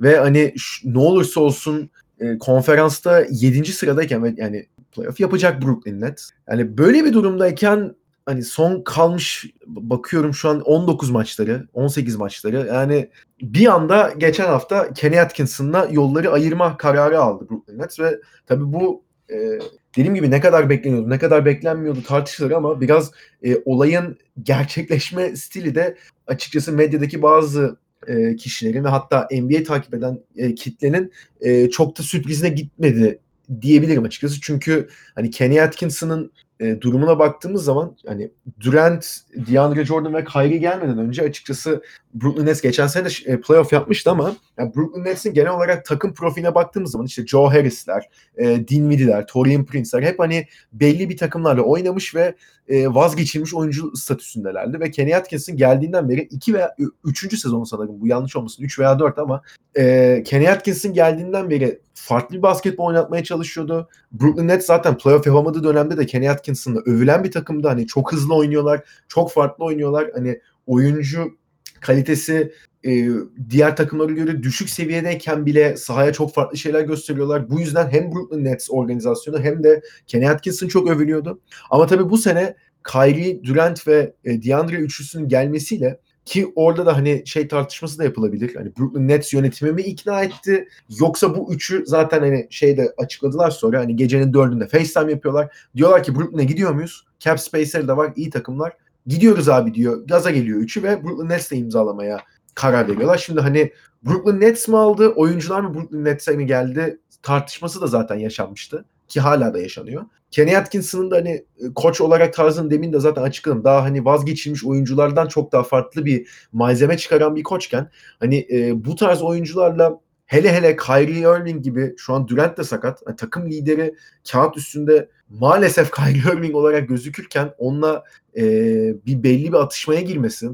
ve hani ş- ne olursa olsun e, konferansta 7. sıradayken ve yani playoff yapacak Brooklyn Nets. Yani böyle bir durumdayken hani son kalmış bakıyorum şu an 19 maçları, 18 maçları. Yani bir anda geçen hafta Kenny Atkinson'la yolları ayırma kararı aldı Brooklyn Nets ve tabii bu e, dediğim gibi ne kadar bekleniyordu, ne kadar beklenmiyordu tartışılır ama biraz e, olayın gerçekleşme stili de açıkçası medyadaki bazı e, kişilerin ve hatta NBA takip eden e, kitlenin e, çok da sürprizine gitmedi diyebilirim açıkçası. Çünkü hani Kenny Atkinson'ın e, durumuna baktığımız zaman hani Durant, DeAndre Jordan ve Kyrie gelmeden önce açıkçası Brooklyn Nets geçen sene e, playoff yapmıştı ama yani Brooklyn Nets'in genel olarak takım profiline baktığımız zaman işte Joe Harris'ler, e, Dinwiddie'ler, Torian Prince'ler hep hani belli bir takımlarla oynamış ve e, vazgeçilmiş oyuncu statüsündelerdi ve Kenny Atkinson geldiğinden beri 2 veya 3. sezonu sanırım bu yanlış olmasın 3 veya 4 ama e, Kenny Atkinson geldiğinden beri farklı bir basketbol oynatmaya çalışıyordu. Brooklyn Nets zaten playoff yapamadığı dönemde de Kenny Atkinson'la övülen bir takımdı. Hani çok hızlı oynuyorlar, çok farklı oynuyorlar. Hani oyuncu kalitesi e, diğer takımlara göre düşük seviyedeyken bile sahaya çok farklı şeyler gösteriyorlar. Bu yüzden hem Brooklyn Nets organizasyonu hem de Kenny Atkinson çok övülüyordu. Ama tabii bu sene Kyrie, Durant ve e, DeAndre üçlüsünün gelmesiyle ki orada da hani şey tartışması da yapılabilir. Hani Brooklyn Nets yönetimi mi ikna etti yoksa bu üçü zaten hani şeyde açıkladılar sonra hani gecenin dördünde FaceTime yapıyorlar. Diyorlar ki Brooklyn'e gidiyor muyuz? Cap space'leri de var iyi takımlar. Gidiyoruz abi diyor. Gaza geliyor üçü ve Brooklyn Nets'le imzalamaya karar veriyorlar. Şimdi hani Brooklyn Nets mi aldı, oyuncular mı Brooklyn Nets'e mi geldi tartışması da zaten yaşanmıştı. Ki hala da yaşanıyor. Kenny Atkinson'ın da hani e, koç olarak tarzını demin de zaten açıkladım. Daha hani vazgeçilmiş oyunculardan çok daha farklı bir malzeme çıkaran bir koçken hani e, bu tarz oyuncularla hele hele Kyrie Irving gibi şu an Durant de sakat. Yani takım lideri kağıt üstünde maalesef Kyrie Irving olarak gözükürken onunla e, bir belli bir atışmaya girmesi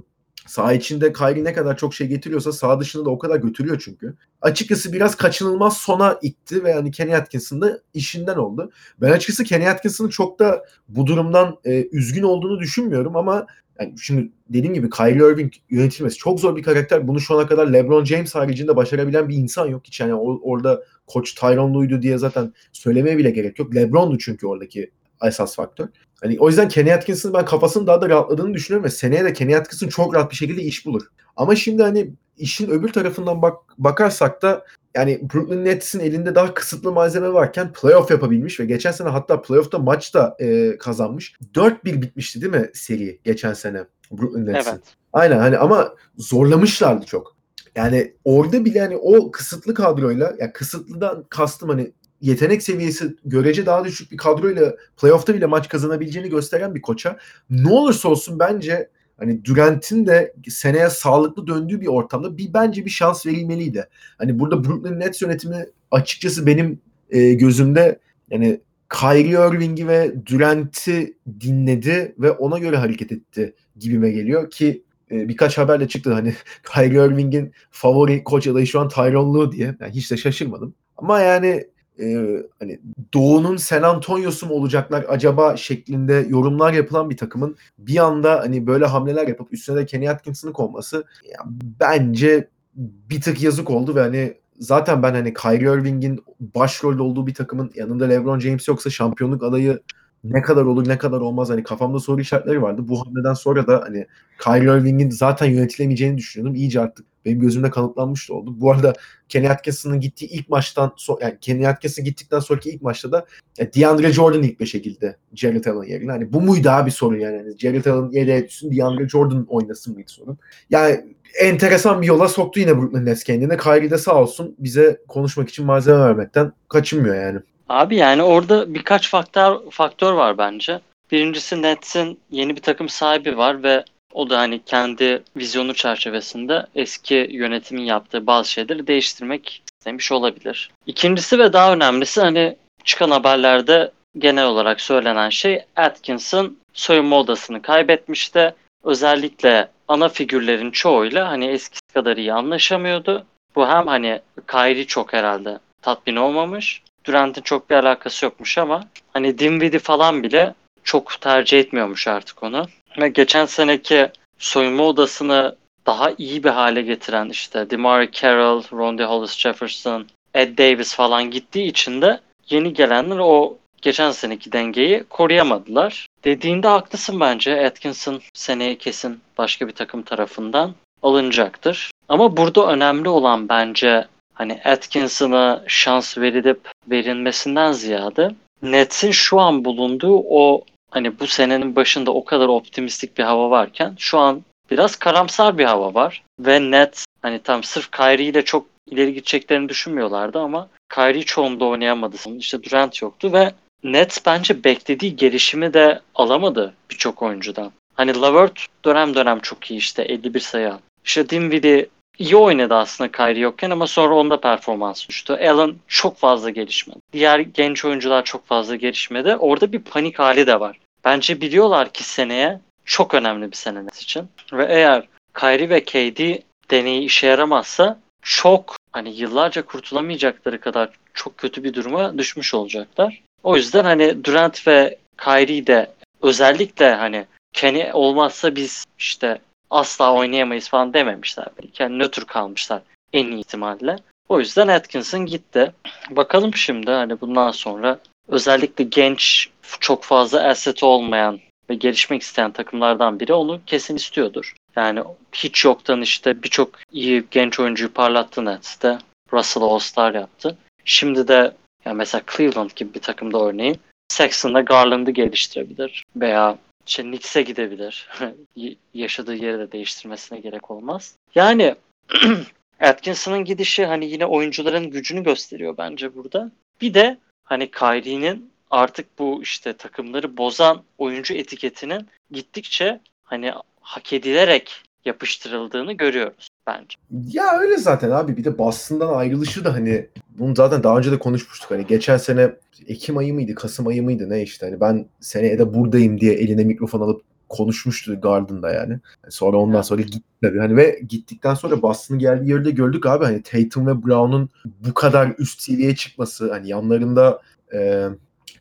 Sağ içinde Kyrie ne kadar çok şey getiriyorsa sağ dışında da o kadar götürüyor çünkü. Açıkçası biraz kaçınılmaz sona itti ve yani Kenny Atkinson da işinden oldu. Ben açıkçası Kenny Atkinson'ın çok da bu durumdan e, üzgün olduğunu düşünmüyorum ama yani şimdi dediğim gibi Kyrie Irving yönetilmesi çok zor bir karakter. Bunu şu ana kadar LeBron James haricinde başarabilen bir insan yok. Hiç yani orada koç Lue'ydu diye zaten söylemeye bile gerek yok. LeBron'du çünkü oradaki esas faktör. Hani o yüzden Kenny Atkinson'ın ben kafasının daha da rahatladığını düşünüyorum ve seneye de Kenny Atkinson çok rahat bir şekilde iş bulur. Ama şimdi hani işin öbür tarafından bak bakarsak da yani Brooklyn Nets'in elinde daha kısıtlı malzeme varken playoff yapabilmiş ve geçen sene hatta playoff'ta maç da e, kazanmış. 4-1 bitmişti değil mi seri geçen sene Brooklyn Nets'in? Evet. Aynen hani ama zorlamışlardı çok. Yani orada bile hani o kısıtlı kadroyla ya kısıtlıdan kastım hani yetenek seviyesi görece daha düşük bir kadroyla playoff'ta bile maç kazanabileceğini gösteren bir koça ne olursa olsun bence hani Durant'in de seneye sağlıklı döndüğü bir ortamda bir bence bir şans verilmeliydi. Hani burada Brooklyn Nets yönetimi açıkçası benim e, gözümde yani Kyrie Irving'i ve Durant'i dinledi ve ona göre hareket etti gibime geliyor ki e, birkaç haberle çıktı hani Kyrie Irving'in favori koç adayı şu an Tyronn Lue diye. Yani hiç de şaşırmadım. Ama yani e, hani Doğu'nun San Antonio'su mu olacaklar acaba şeklinde yorumlar yapılan bir takımın bir anda hani böyle hamleler yapıp üstüne de Kenny Atkinson'ı konması ya, bence bir tık yazık oldu ve hani zaten ben hani Kyrie Irving'in başrolde olduğu bir takımın yanında LeBron James yoksa şampiyonluk adayı ne kadar olur ne kadar olmaz hani kafamda soru işaretleri vardı. Bu hamleden sonra da hani Kyrie Irving'in zaten yönetilemeyeceğini düşünüyordum. İyice artık benim gözümde kanıtlanmış da oldu. Bu arada Kenny Atkinson'ın gittiği ilk maçtan so yani Kenny Atkinson gittikten sonraki ilk maçta da yani DeAndre Jordan ilk beşe girdi Jared Allen yerine. Hani bu muydu abi sorun yani? yani Jared Allen yere düşsün DeAndre Jordan oynasın mıydı sorun? Yani enteresan bir yola soktu yine Brooklyn Nets kendine. Kyrie de sağ olsun bize konuşmak için malzeme vermekten kaçınmıyor yani. Abi yani orada birkaç faktör faktör var bence. Birincisi Nets'in yeni bir takım sahibi var ve o da hani kendi vizyonu çerçevesinde eski yönetimin yaptığı bazı şeyleri değiştirmek istemiş olabilir. İkincisi ve daha önemlisi hani çıkan haberlerde genel olarak söylenen şey Atkinson soyunma odasını kaybetmişti. Özellikle ana figürlerin çoğuyla hani eskisi kadar iyi anlaşamıyordu. Bu hem hani Kyrie çok herhalde tatmin olmamış. Durant'ın çok bir alakası yokmuş ama hani Dinwiddie falan bile çok tercih etmiyormuş artık onu. Ve geçen seneki soyunma odasını daha iyi bir hale getiren işte DeMar Carroll, Rondae Hollis Jefferson, Ed Davis falan gittiği için de yeni gelenler o geçen seneki dengeyi koruyamadılar. Dediğinde haklısın bence. Atkinson seneye kesin başka bir takım tarafından alınacaktır. Ama burada önemli olan bence hani Atkinson'a şans verilip verilmesinden ziyade Nets'in şu an bulunduğu o hani bu senenin başında o kadar optimistik bir hava varken şu an biraz karamsar bir hava var. Ve Nets hani tam sırf Kyrie ile çok ileri gideceklerini düşünmüyorlardı ama Kyrie çoğunda oynayamadı. İşte Durant yoktu ve Nets bence beklediği gelişimi de alamadı birçok oyuncudan. Hani Lavert dönem dönem çok iyi işte 51 sayı aldı. İşte Dinwiddie iyi oynadı aslında Kyrie yokken ama sonra onda performans düştü. Allen çok fazla gelişmedi. Diğer genç oyuncular çok fazla gelişmedi. Orada bir panik hali de var. Bence biliyorlar ki seneye çok önemli bir sene Nets için. Ve eğer Kyrie ve KD deneyi işe yaramazsa çok hani yıllarca kurtulamayacakları kadar çok kötü bir duruma düşmüş olacaklar. O yüzden hani Durant ve Kyrie de özellikle hani Kenny olmazsa biz işte asla oynayamayız falan dememişler. Yani nötr kalmışlar en iyi ihtimalle. O yüzden Atkinson gitti. Bakalım şimdi hani bundan sonra özellikle genç çok fazla asset olmayan ve gelişmek isteyen takımlardan biri onu kesin istiyordur. Yani hiç yoktan işte birçok iyi genç oyuncuyu parlattı Nets'te. Russell'ı All-Star yaptı. Şimdi de yani mesela Cleveland gibi bir takımda örneğin Sexton'da Garland'ı geliştirebilir veya işte Knicks'e gidebilir. Yaşadığı yeri de değiştirmesine gerek olmaz. Yani Atkinson'ın gidişi hani yine oyuncuların gücünü gösteriyor bence burada. Bir de hani Kyrie'nin artık bu işte takımları bozan oyuncu etiketinin gittikçe hani hak edilerek yapıştırıldığını görüyoruz bence. Ya öyle zaten abi bir de Boston'dan ayrılışı da hani bunu zaten daha önce de konuşmuştuk hani geçen sene Ekim ayı mıydı Kasım ayı mıydı ne işte hani ben seneye de buradayım diye eline mikrofon alıp konuşmuştu Garden'da yani. Sonra ondan sonra gitti tabii. Hani ve gittikten sonra Boston'ın geldiği yerde gördük abi hani Tatum ve Brown'un bu kadar üst seviyeye çıkması hani yanlarında e,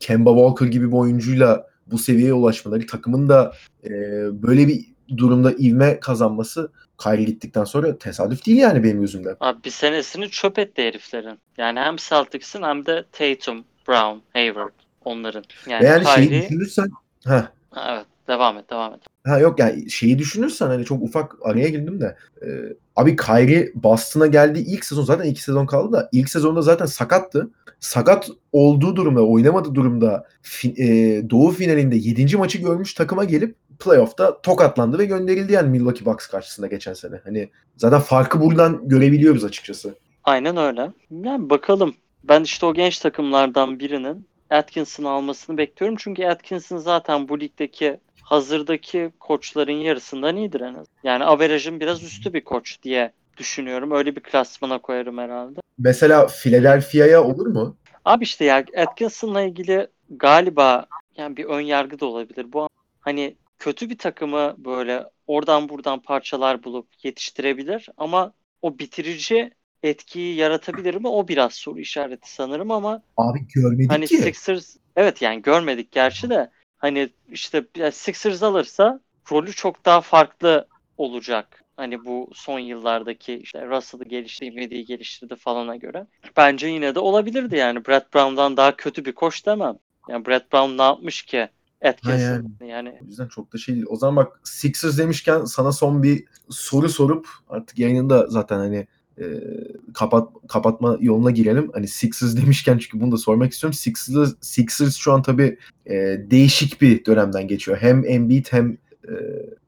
Kemba Walker gibi bir oyuncuyla bu seviyeye ulaşmaları takımın da e, böyle bir durumda ivme kazanması Kyrie gittikten sonra tesadüf değil yani benim gözümde. Abi bir senesini çöp etti heriflerin. Yani hem Celtics'in hem de Tatum, Brown, Hayward onların. Yani, Ve yani Kyrie... şeyi düşünürsen heh, Evet devam et devam et. Ha yok yani şeyi düşünürsen hani çok ufak araya girdim de e, abi Kyrie Boston'a geldiği ilk sezon zaten iki sezon kaldı da ilk sezonda zaten sakattı. Sakat olduğu durumda oynamadığı durumda fi, e, Doğu finalinde 7. maçı görmüş takıma gelip playoff'ta tokatlandı ve gönderildi yani Milwaukee Bucks karşısında geçen sene. Hani zaten farkı buradan görebiliyoruz açıkçası. Aynen öyle. Yani bakalım. Ben işte o genç takımlardan birinin Atkinson'ı almasını bekliyorum. Çünkü Atkinson zaten bu ligdeki hazırdaki koçların yarısından iyidir en az. Yani averajın biraz üstü bir koç diye düşünüyorum. Öyle bir klasmana koyarım herhalde. Mesela Philadelphia'ya olur mu? Abi işte ya Atkinson'la ilgili galiba yani bir ön yargı da olabilir. Bu hani kötü bir takımı böyle oradan buradan parçalar bulup yetiştirebilir ama o bitirici etkiyi yaratabilir mi? O biraz soru işareti sanırım ama Abi görmedik hani ki. Sixers evet yani görmedik gerçi de hani işte Sixers alırsa rolü çok daha farklı olacak. Hani bu son yıllardaki işte Russell'ı geliştirmediği geliştirdi falana göre. Bence yine de olabilirdi yani. Brad Brown'dan daha kötü bir koç demem. Yani Brad Brown ne yapmış ki Atkinson. Yani O yüzden çok da şey değil. O zaman bak Sixers demişken sana son bir soru sorup artık yayında zaten hani e, kapat kapatma yoluna girelim. Hani Sixers demişken çünkü bunu da sormak istiyorum. Sixers, Sixers şu an tabii e, değişik bir dönemden geçiyor. Hem Embiid hem e,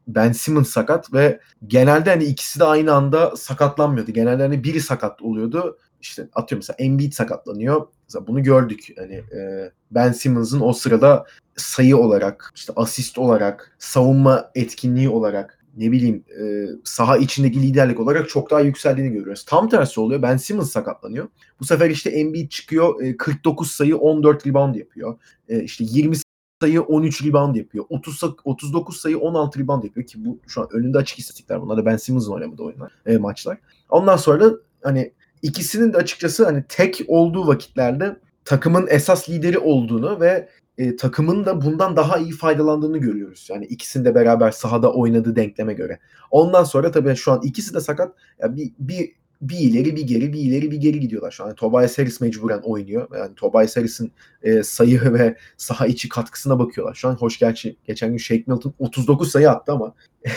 Ben Simmons sakat ve genelde hani ikisi de aynı anda sakatlanmıyordu. Genelde hani biri sakat oluyordu. İşte atıyorum mesela Embiid sakatlanıyor. Mesela bunu gördük. Hani e, Ben Simmons'ın o sırada sayı olarak, işte asist olarak, savunma etkinliği olarak ne bileyim e, saha içindeki liderlik olarak çok daha yükseldiğini görüyoruz. Tam tersi oluyor. Ben Simmons sakatlanıyor. Bu sefer işte Embiid çıkıyor e, 49 sayı 14 rebound yapıyor. E, işte 20 sayı 13 rebound yapıyor. 30 sa- 39 sayı 16 rebound yapıyor ki bu şu an önünde açık istatistikler. Bunlar da Ben Simmons'ın oynamadığı oyunlar, e, maçlar. Ondan sonra da hani ikisinin de açıkçası hani tek olduğu vakitlerde takımın esas lideri olduğunu ve e, takımın da bundan daha iyi faydalandığını görüyoruz. Yani ikisinin de beraber sahada oynadığı denkleme göre. Ondan sonra tabii şu an ikisi de sakat. Ya bir, bir bir ileri bir geri bir ileri bir geri gidiyorlar şu an. Yani Tobias Harris mecburen oynuyor. Yani Tobias Harris'in e, sayı ve saha içi katkısına bakıyorlar. Şu an hoş gerçi geçen gün Shake Milton 39 sayı attı ama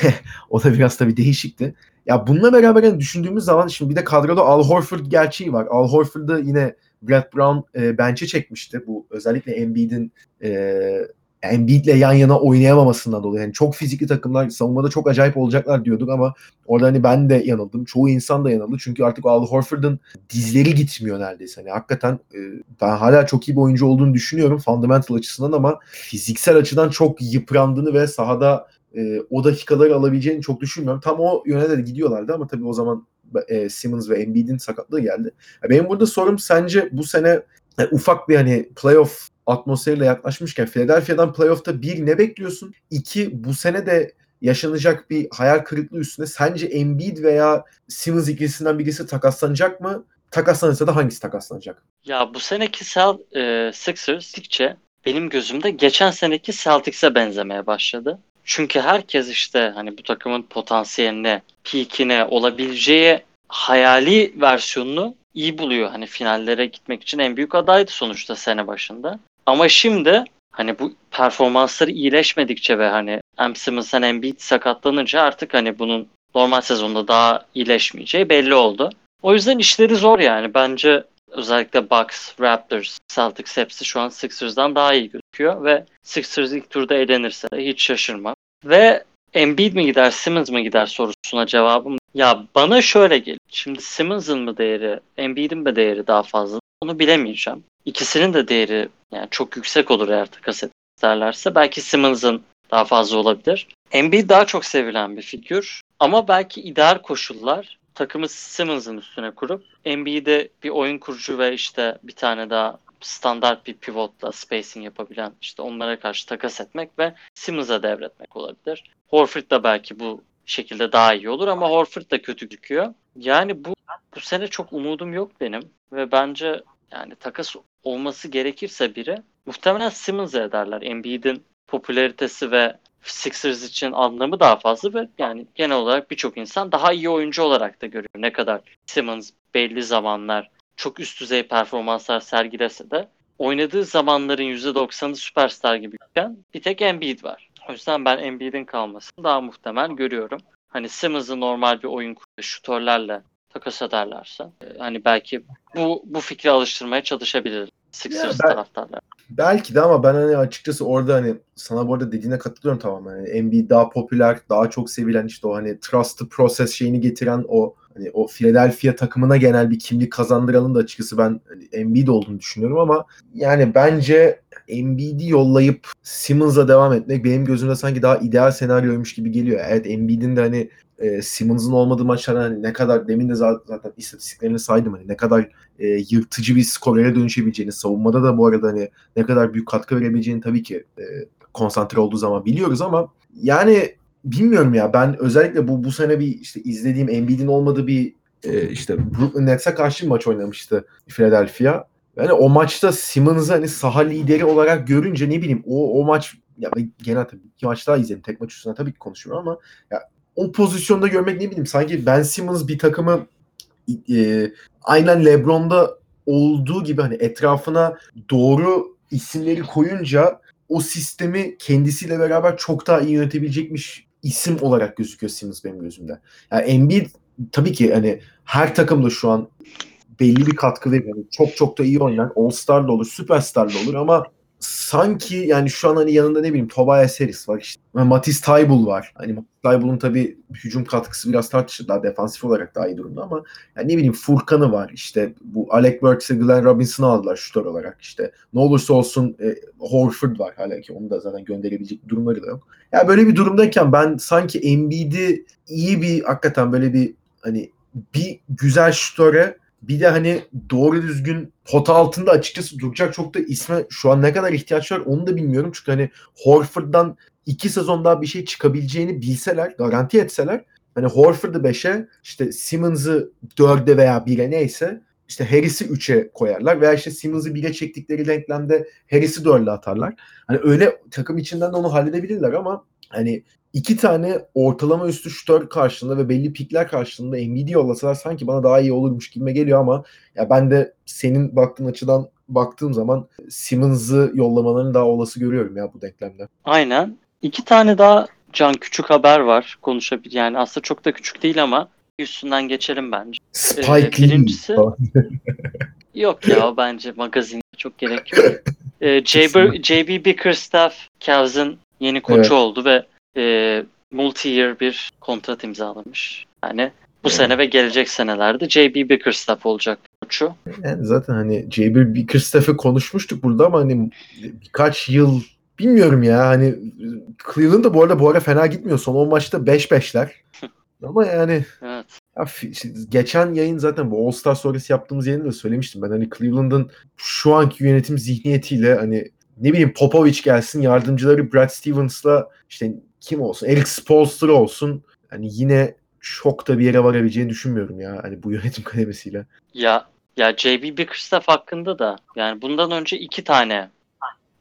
o da biraz tabii değişikti. Ya bununla beraber yani düşündüğümüz zaman şimdi bir de kadroda Al Horford gerçeği var. Al Horford'ı yine Brad Brown e, bench'e çekmişti. Bu özellikle Embiid'in e, Embiid'le yan yana oynayamamasından dolayı. Yani çok fizikli takımlar savunmada çok acayip olacaklar diyorduk ama orada hani ben de yanıldım. Çoğu insan da yanıldı. Çünkü artık Al Horford'un dizleri gitmiyor neredeyse. Hani hakikaten e, ben hala çok iyi bir oyuncu olduğunu düşünüyorum fundamental açısından ama fiziksel açıdan çok yıprandığını ve sahada e, o dakikaları alabileceğini çok düşünmüyorum. Tam o yöne de gidiyorlardı ama tabii o zaman e, Simmons ve Embiid'in sakatlığı geldi. Benim burada sorum sence bu sene e, ufak bir hani playoff atmosferiyle yaklaşmışken Philadelphia'dan playoff'ta bir ne bekliyorsun? İki bu sene de yaşanacak bir hayal kırıklığı üstüne sence Embiid veya Simmons ikilisinden birisi takaslanacak mı? Takaslanırsa da hangisi takaslanacak? ya bu seneki Cel e, Sixers benim gözümde geçen seneki Celtics'e benzemeye başladı. Çünkü herkes işte hani bu takımın potansiyeline, peakine, olabileceği hayali versiyonunu iyi buluyor. Hani finallere gitmek için en büyük adaydı sonuçta sene başında. Ama şimdi hani bu performansları iyileşmedikçe ve hani hem Simmons hem Embiid sakatlanınca artık hani bunun normal sezonda daha iyileşmeyeceği belli oldu. O yüzden işleri zor yani. Bence özellikle Bucks, Raptors, Celtics hepsi şu an Sixers'dan daha iyi gözüküyor ve Sixers ilk turda elenirse hiç şaşırmam. Ve Embiid mi gider, Simmons mı gider sorusuna cevabım ya bana şöyle geliyor. Şimdi Simmons'ın mı değeri, Embiid'in mi değeri daha fazla? Onu bilemeyeceğim. İkisinin de değeri yani çok yüksek olur eğer takas ederlerse. Belki Simmons'ın daha fazla olabilir. Embiid daha çok sevilen bir figür. Ama belki ideal koşullar takımı Simmons'ın üstüne kurup Embiid'e bir oyun kurucu ve işte bir tane daha standart bir pivotla spacing yapabilen işte onlara karşı takas etmek ve Simmons'a devretmek olabilir. Horford da belki bu şekilde daha iyi olur ama Horford da kötü gözüküyor. Yani bu bu sene çok umudum yok benim ve bence yani takas olması gerekirse biri muhtemelen Simmons'a ederler. Embiid'in popülaritesi ve Sixers için anlamı daha fazla ve yani genel olarak birçok insan daha iyi oyuncu olarak da görüyor. Ne kadar Simmons belli zamanlar çok üst düzey performanslar sergilese de oynadığı zamanların %90'ı süperstar gibiyken bir tek Embiid var. O yüzden ben Embiid'in kalmasını daha muhtemel görüyorum. Hani Simmons'ı normal bir oyun kurucu şutörlerle takas ederlerse e, hani belki bu bu fikri alıştırmaya çalışabilir Sixers ben- taraftarlar. Belki de ama ben hani açıkçası orada hani sana bu arada dediğine katılıyorum tamamen. Yani Embiid daha popüler, daha çok sevilen işte o hani trust the process şeyini getiren o hani o Philadelphia takımına genel bir kimlik kazandıranın da açıkçası ben hani Embiid olduğunu düşünüyorum ama yani bence Embiid'i yollayıp Simmons'a devam etmek benim gözümde sanki daha ideal senaryoymuş gibi geliyor. Evet Embiid'in de hani e, Simmons'ın olmadığı maçlarda hani ne kadar demin de za- zaten istatistiklerini saydım hani ne kadar e, yırtıcı bir skorere dönüşebileceğini savunmada da bu arada hani ne kadar büyük katkı verebileceğini tabii ki e, konsantre olduğu zaman biliyoruz ama yani bilmiyorum ya ben özellikle bu bu sene bir işte izlediğim Embiid'in olmadığı bir e, işte Brooklyn Nets'e karşı bir maç oynamıştı Philadelphia. Yani o maçta Simmons'ı hani saha lideri olarak görünce ne bileyim o o maç ya genel tabii iki maç daha izledim. Tek maç üstüne tabii ki konuşuyorum ama ya o pozisyonda görmek ne bileyim sanki Ben Simmons bir takımı e, aynen LeBron'da olduğu gibi hani etrafına doğru isimleri koyunca o sistemi kendisiyle beraber çok daha iyi yönetebilecekmiş isim olarak gözüküyor Simmons benim gözümde. Yani Embiid tabii ki hani her takımda şu an belli bir katkı veriyor. Yani çok çok da iyi oynayan All-Star da olur, Superstar da olur ama sanki yani şu an hani yanında ne bileyim Tobias Harris var işte. Matisse Thybulle var. Hani Matisse Thybulle'un tabii hücum katkısı biraz tartışılır. Daha defansif olarak daha iyi durumda ama yani ne bileyim Furkan'ı var. İşte bu Alec Burks'e Glenn Robinson'ı aldılar şutör olarak. İşte ne olursa olsun e, Horford var hala ki onu da zaten gönderebilecek durumları da yok. Ya yani böyle bir durumdayken ben sanki Embiid'i iyi bir hakikaten böyle bir hani bir güzel şutöre bir de hani doğru düzgün pota altında açıkçası duracak çok da isme şu an ne kadar ihtiyaç var onu da bilmiyorum. Çünkü hani Horford'dan iki sezon daha bir şey çıkabileceğini bilseler, garanti etseler hani Horford'u 5'e işte Simmons'ı 4'e veya 1'e neyse işte Harris'i 3'e koyarlar veya işte Simmons'ı 1'e çektikleri denklemde Harris'i 4'e atarlar. Hani öyle takım içinden de onu halledebilirler ama hani iki tane ortalama üstü şutör karşılığında ve belli pikler karşılığında Embiid'i yollasalar sanki bana daha iyi olurmuş gibime geliyor ama ya ben de senin baktığın açıdan baktığım zaman Simmons'ı yollamalarını daha olası görüyorum ya bu denklemde. Aynen. İki tane daha can küçük haber var konuşabilir. Yani aslında çok da küçük değil ama üstünden geçelim bence. Spike Lee. birincisi yok ya bence magazin çok gerek yok. Ee, JB, JB Bickerstaff Cavs'ın yeni koçu Evet. oldu ve e, multi-year bir kontrat imzalamış. Yani bu sene ve gelecek senelerde JB Bickerstaff olacak koçu. Yani zaten hani J.B. Bickerstaff'ı konuşmuştuk burada ama hani birkaç yıl bilmiyorum ya hani Cleveland da bu arada bu ara fena gitmiyor. Son 10 maçta 5-5'ler. ama yani Evet. ya geçen yayın zaten bu All Star sonrası yaptığımız yayında da söylemiştim ben. Hani Cleveland'ın şu anki yönetim zihniyetiyle hani ne bileyim Popovich gelsin yardımcıları Brad Stevens'la işte kim olsun Eric Spoelstra olsun hani yine çok da bir yere varabileceğini düşünmüyorum ya hani bu yönetim kademesiyle. Ya ya JB Bickerstaff hakkında da yani bundan önce iki tane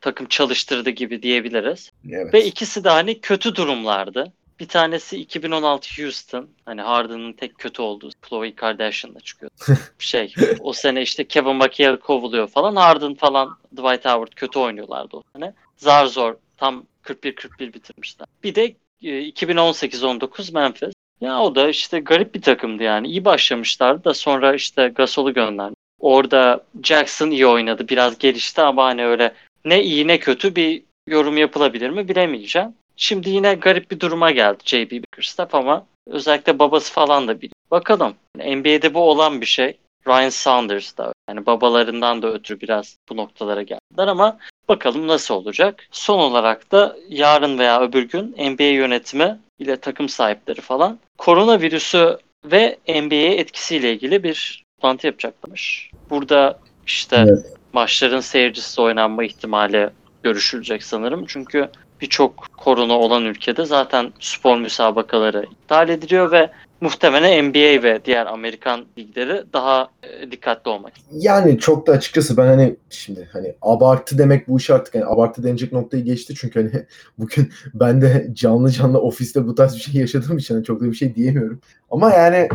takım çalıştırdı gibi diyebiliriz. Evet. Ve ikisi de hani kötü durumlardı. Bir tanesi 2016 Houston. Hani Harden'ın tek kötü olduğu. Khloe Kardashian'la çıkıyor. şey o sene işte Kevin McHale kovuluyor falan. Harden falan Dwight Howard kötü oynuyorlardı o sene. Zar zor tam 41-41 bitirmişler. Bir de e, 2018-19 Memphis. Ya o da işte garip bir takımdı yani. İyi başlamışlardı da sonra işte Gasol'u gönderdi. Orada Jackson iyi oynadı. Biraz gelişti ama hani öyle ne iyi ne kötü bir yorum yapılabilir mi bilemeyeceğim. Şimdi yine garip bir duruma geldi JB Bickerstaff ama özellikle babası falan da bir. Bakalım. NBA'de bu olan bir şey. Ryan Saunders da yani babalarından da ötürü biraz bu noktalara geldiler ama bakalım nasıl olacak. Son olarak da yarın veya öbür gün NBA yönetimi ile takım sahipleri falan koronavirüsü ve NBA'ye etkisiyle ilgili bir toplantı yapacaklarmış. Burada işte Evet. maçların seyircisiz oynanma ihtimali görüşülecek sanırım. Çünkü birçok korona olan ülkede zaten spor müsabakaları iptal ediliyor ve muhtemelen NBA ve diğer Amerikan ligleri daha e, dikkatli olmak. Yani çok da açıkçası ben hani şimdi hani abartı demek bu iş artık hani abartı denecek noktayı geçti çünkü hani bugün ben de canlı canlı ofiste bu tarz bir şey yaşadığım için hani çok da bir şey diyemiyorum. Ama yani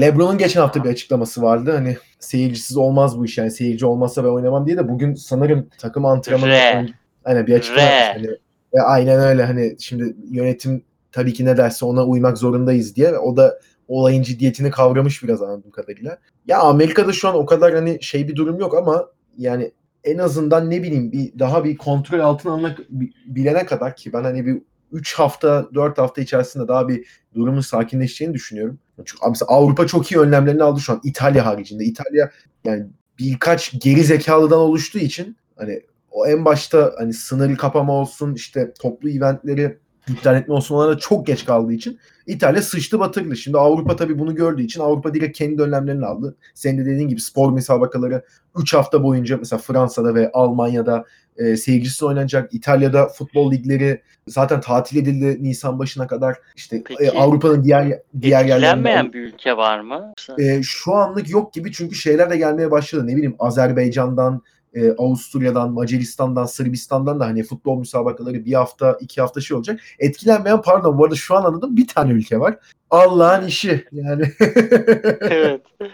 LeBron'un geçen hafta bir açıklaması vardı. Hani seyircisiz olmaz bu iş yani seyirci olmazsa ben oynamam diye de bugün sanırım takım antrenmanı Re. Aynen bir açıklama. Hani, e, aynen öyle hani şimdi yönetim tabii ki ne derse ona uymak zorundayız diye o da olayın ciddiyetini kavramış biraz anladığım kadarıyla. Ya Amerika'da şu an o kadar hani şey bir durum yok ama yani en azından ne bileyim bir daha bir kontrol altına almak bi- bilene kadar ki ben hani bir 3 hafta 4 hafta içerisinde daha bir durumun sakinleşeceğini düşünüyorum. Çünkü mesela Avrupa çok iyi önlemlerini aldı şu an İtalya haricinde. İtalya yani birkaç geri zekalıdan oluştuğu için hani o en başta hani sınırı kapama olsun işte toplu eventleri iptal etme olsun onlara çok geç kaldığı için İtalya sıçtı batırdı. Şimdi Avrupa tabii bunu gördüğü için Avrupa direkt kendi önlemlerini aldı. Senin de dediğin gibi spor müsabakaları 3 hafta boyunca mesela Fransa'da ve Almanya'da e, seyircisi oynanacak. İtalya'da futbol ligleri zaten tatil edildi Nisan başına kadar. İşte Peki, e, Avrupa'nın diğer diğer yerlerinde bir ülke var mı? e, şu anlık yok gibi çünkü şeyler de gelmeye başladı. Ne bileyim Azerbaycan'dan, e, Avusturya'dan, Macaristan'dan, Sırbistan'dan da hani futbol müsabakaları bir hafta, iki hafta şey olacak. Etkilenmeyen pardon bu arada şu an anladım bir tane ülke var. Allah'ın işi yani. evet.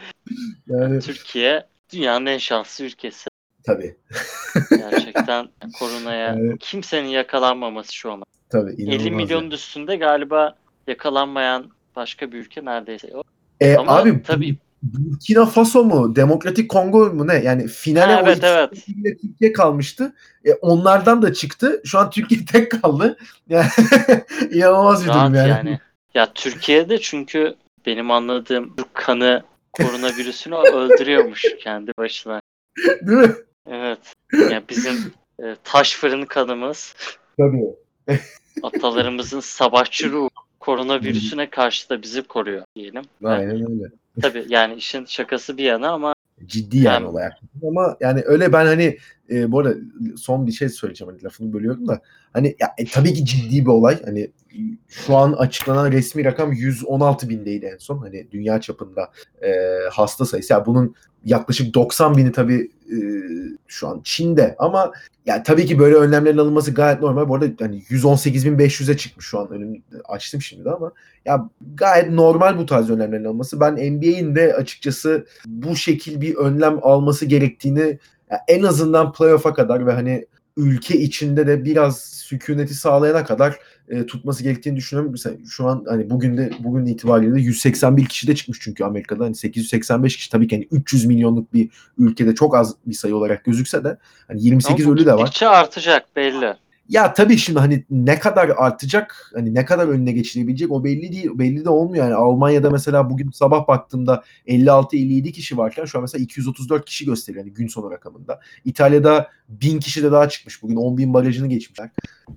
yani Türkiye dünyanın en şanslı ülkesi. Tabii. Gerçekten koronaya Evet. kimsenin yakalanmaması şu an. Tabii 50 inanılmaz. milyonun üstünde galiba yakalanmayan başka bir ülke neredeyse yok. E, Ama abi tabii Burkina Faso mu? Demokratik Kongo mu ne? Yani finale Ha, evet, evet. Türkiye kalmıştı. E, onlardan da çıktı. Şu an Türkiye tek kaldı. Yani inanılmaz bir durum yani. yani. Ya Türkiye'de çünkü benim anladığım Türk kanı koronavirüsünü öldürüyormuş kendi başına. Değil mi? Evet. Ya bizim e, taş fırın kanımız, Tabii. atalarımızın savaşçı ruhu koronavirüsüne karşı da bizi koruyor diyelim. Aynen öyle. Tabii yani işin şakası bir yana ama Ciddi yani Hem- olay. Ama yani öyle ben hani e, bu arada son bir şey söyleyeceğim hani lafını bölüyorum da hani ya, e, tabii ki ciddi bir olay. Hani şu an açıklanan resmi rakam 116 bindeydi en son. Hani dünya çapında e, hasta sayısı. Yani bunun yaklaşık 90 bini tabii e, şu an Çin'de ama yani tabii ki böyle önlemlerin alınması gayet normal. Bu arada hani 118.500'e çıkmış şu an önüm açtım şimdi de ama ya gayet normal bu tarz önlemlerin alınması. Ben NBA'in de açıkçası bu şekil bir önlem alması gerektiğini ya en azından playoff'a kadar ve hani ülke içinde de biraz sükuneti sağlayana kadar e, tutması gerektiğini düşünüyorum. Mesela şu an hani bugün de bugün itibariyle 181 kişi de çıkmış çünkü Amerika'da hani 885 kişi tabii ki hani 300 milyonluk bir ülkede çok az bir sayı olarak gözükse de hani 28 ama bu ölü de var. gittikçe artacak belli. Ya tabii şimdi hani ne kadar artacak, hani ne kadar önüne geçilebilecek o belli değil. Belli de olmuyor yani. Almanya'da mesela bugün sabah baktığımda 56-57 kişi varken şu an mesela 234 kişi gösteriyor hani gün sonu rakamında. İtalya'da 1000 kişi de daha çıkmış. Bugün 10 bin barajını geçmişler.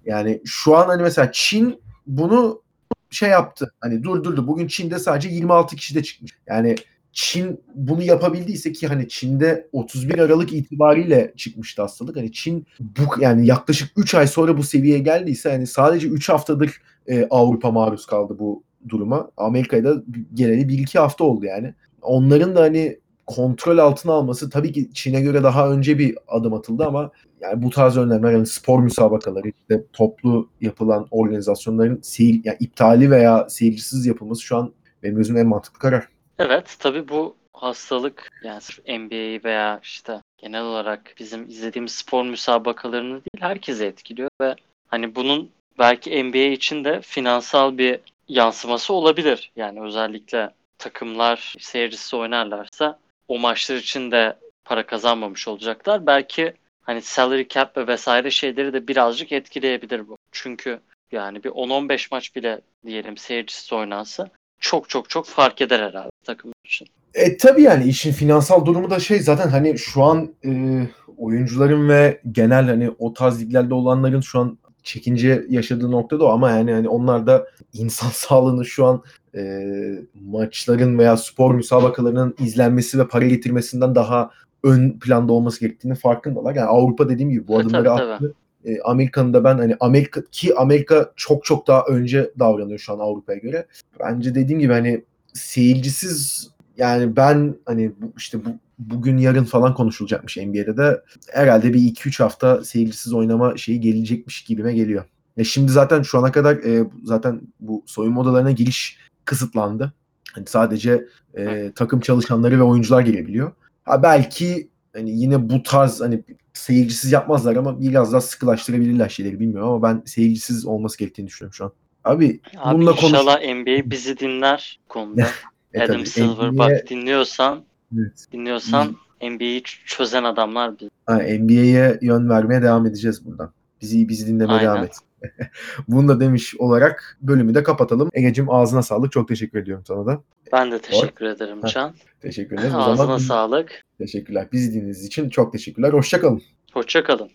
Yani şu an hani mesela Çin bunu şey yaptı. Hani durdurdu. Bugün Çin'de sadece 26 kişi de çıkmış. Yani Çin bunu yapabildiyse ki hani Çin'de 31 Aralık itibariyle çıkmıştı hastalık. Hani Çin bu yani yaklaşık 3 ay sonra bu seviyeye geldiyse hani sadece 3 haftadır e, Avrupa maruz kaldı bu duruma. Amerika'da geleli 1-2 hafta oldu yani. Onların da hani kontrol altına alması tabii ki Çin'e göre daha önce bir adım atıldı ama yani bu tarz önlemler yani spor müsabakaları işte toplu yapılan organizasyonların seyir, yani iptali veya seyircisiz yapılması şu an benim gözümde en mantıklı karar. Evet tabii bu hastalık yani NBA'yi veya işte genel olarak bizim izlediğimiz spor müsabakalarını değil herkese etkiliyor ve hani bunun belki NBA için de finansal bir yansıması olabilir. Yani özellikle takımlar seyircisi oynarlarsa o maçlar için de para kazanmamış olacaklar. Belki hani salary cap ve vesaire şeyleri de birazcık etkileyebilir bu. Çünkü yani bir 10-15 maç bile diyelim seyircisiz oynansa çok çok çok fark eder herhalde takım için. E tabii yani işin finansal durumu da şey zaten hani şu an e, oyuncuların ve genel hani o tarz liglerde olanların şu an çekince yaşadığı nokta da o ama yani hani onlar da insan sağlığını şu an e, maçların veya spor müsabakalarının izlenmesi ve para getirmesinden daha ön planda olması gerektiğini farkındalar. Yani Avrupa dediğim gibi bu E, adımları tabii, tabii. E, Amerika'nın da ben hani Amerika ki Amerika çok çok daha önce davranıyor şu an Avrupa'ya göre. Bence dediğim gibi hani seyircisiz yani ben hani bu, işte bu bugün yarın falan konuşulacakmış NBA'de de herhalde bir 2-3 hafta seyircisiz oynama şeyi gelecekmiş gibime geliyor. Ya şimdi zaten şu ana kadar e, zaten bu soyunma odalarına giriş kısıtlandı. Hani sadece e, takım çalışanları ve oyuncular gelebiliyor. Ha belki hani yine bu tarz hani seyircisiz yapmazlar ama biraz daha sıkılaştırabilirler şeyleri bilmiyorum ama ben seyircisiz olması gerektiğini düşünüyorum şu an. Abi, Abi bununla konuş inşallah NBA bizi dinler konuda. E, Adam tabii, Silver NBA bak dinliyorsan Evet. dinliyorsan NBA'yi çözen adamlar biz. Ha, NBA'ye yön vermeye devam edeceğiz buradan. Bizi bizi dinlemeye Aynen. devam et. Bunu da demiş olarak bölümü de kapatalım. Ege'cim ağzına sağlık. Çok teşekkür ediyorum sana da. Ben de teşekkür ederim Ha, Can. Teşekkür ederiz. O Ağzına zaman sağlık. teşekkürler. Bizi dinlediğiniz için çok teşekkürler. Hoşçakalın. Hoşça kalın.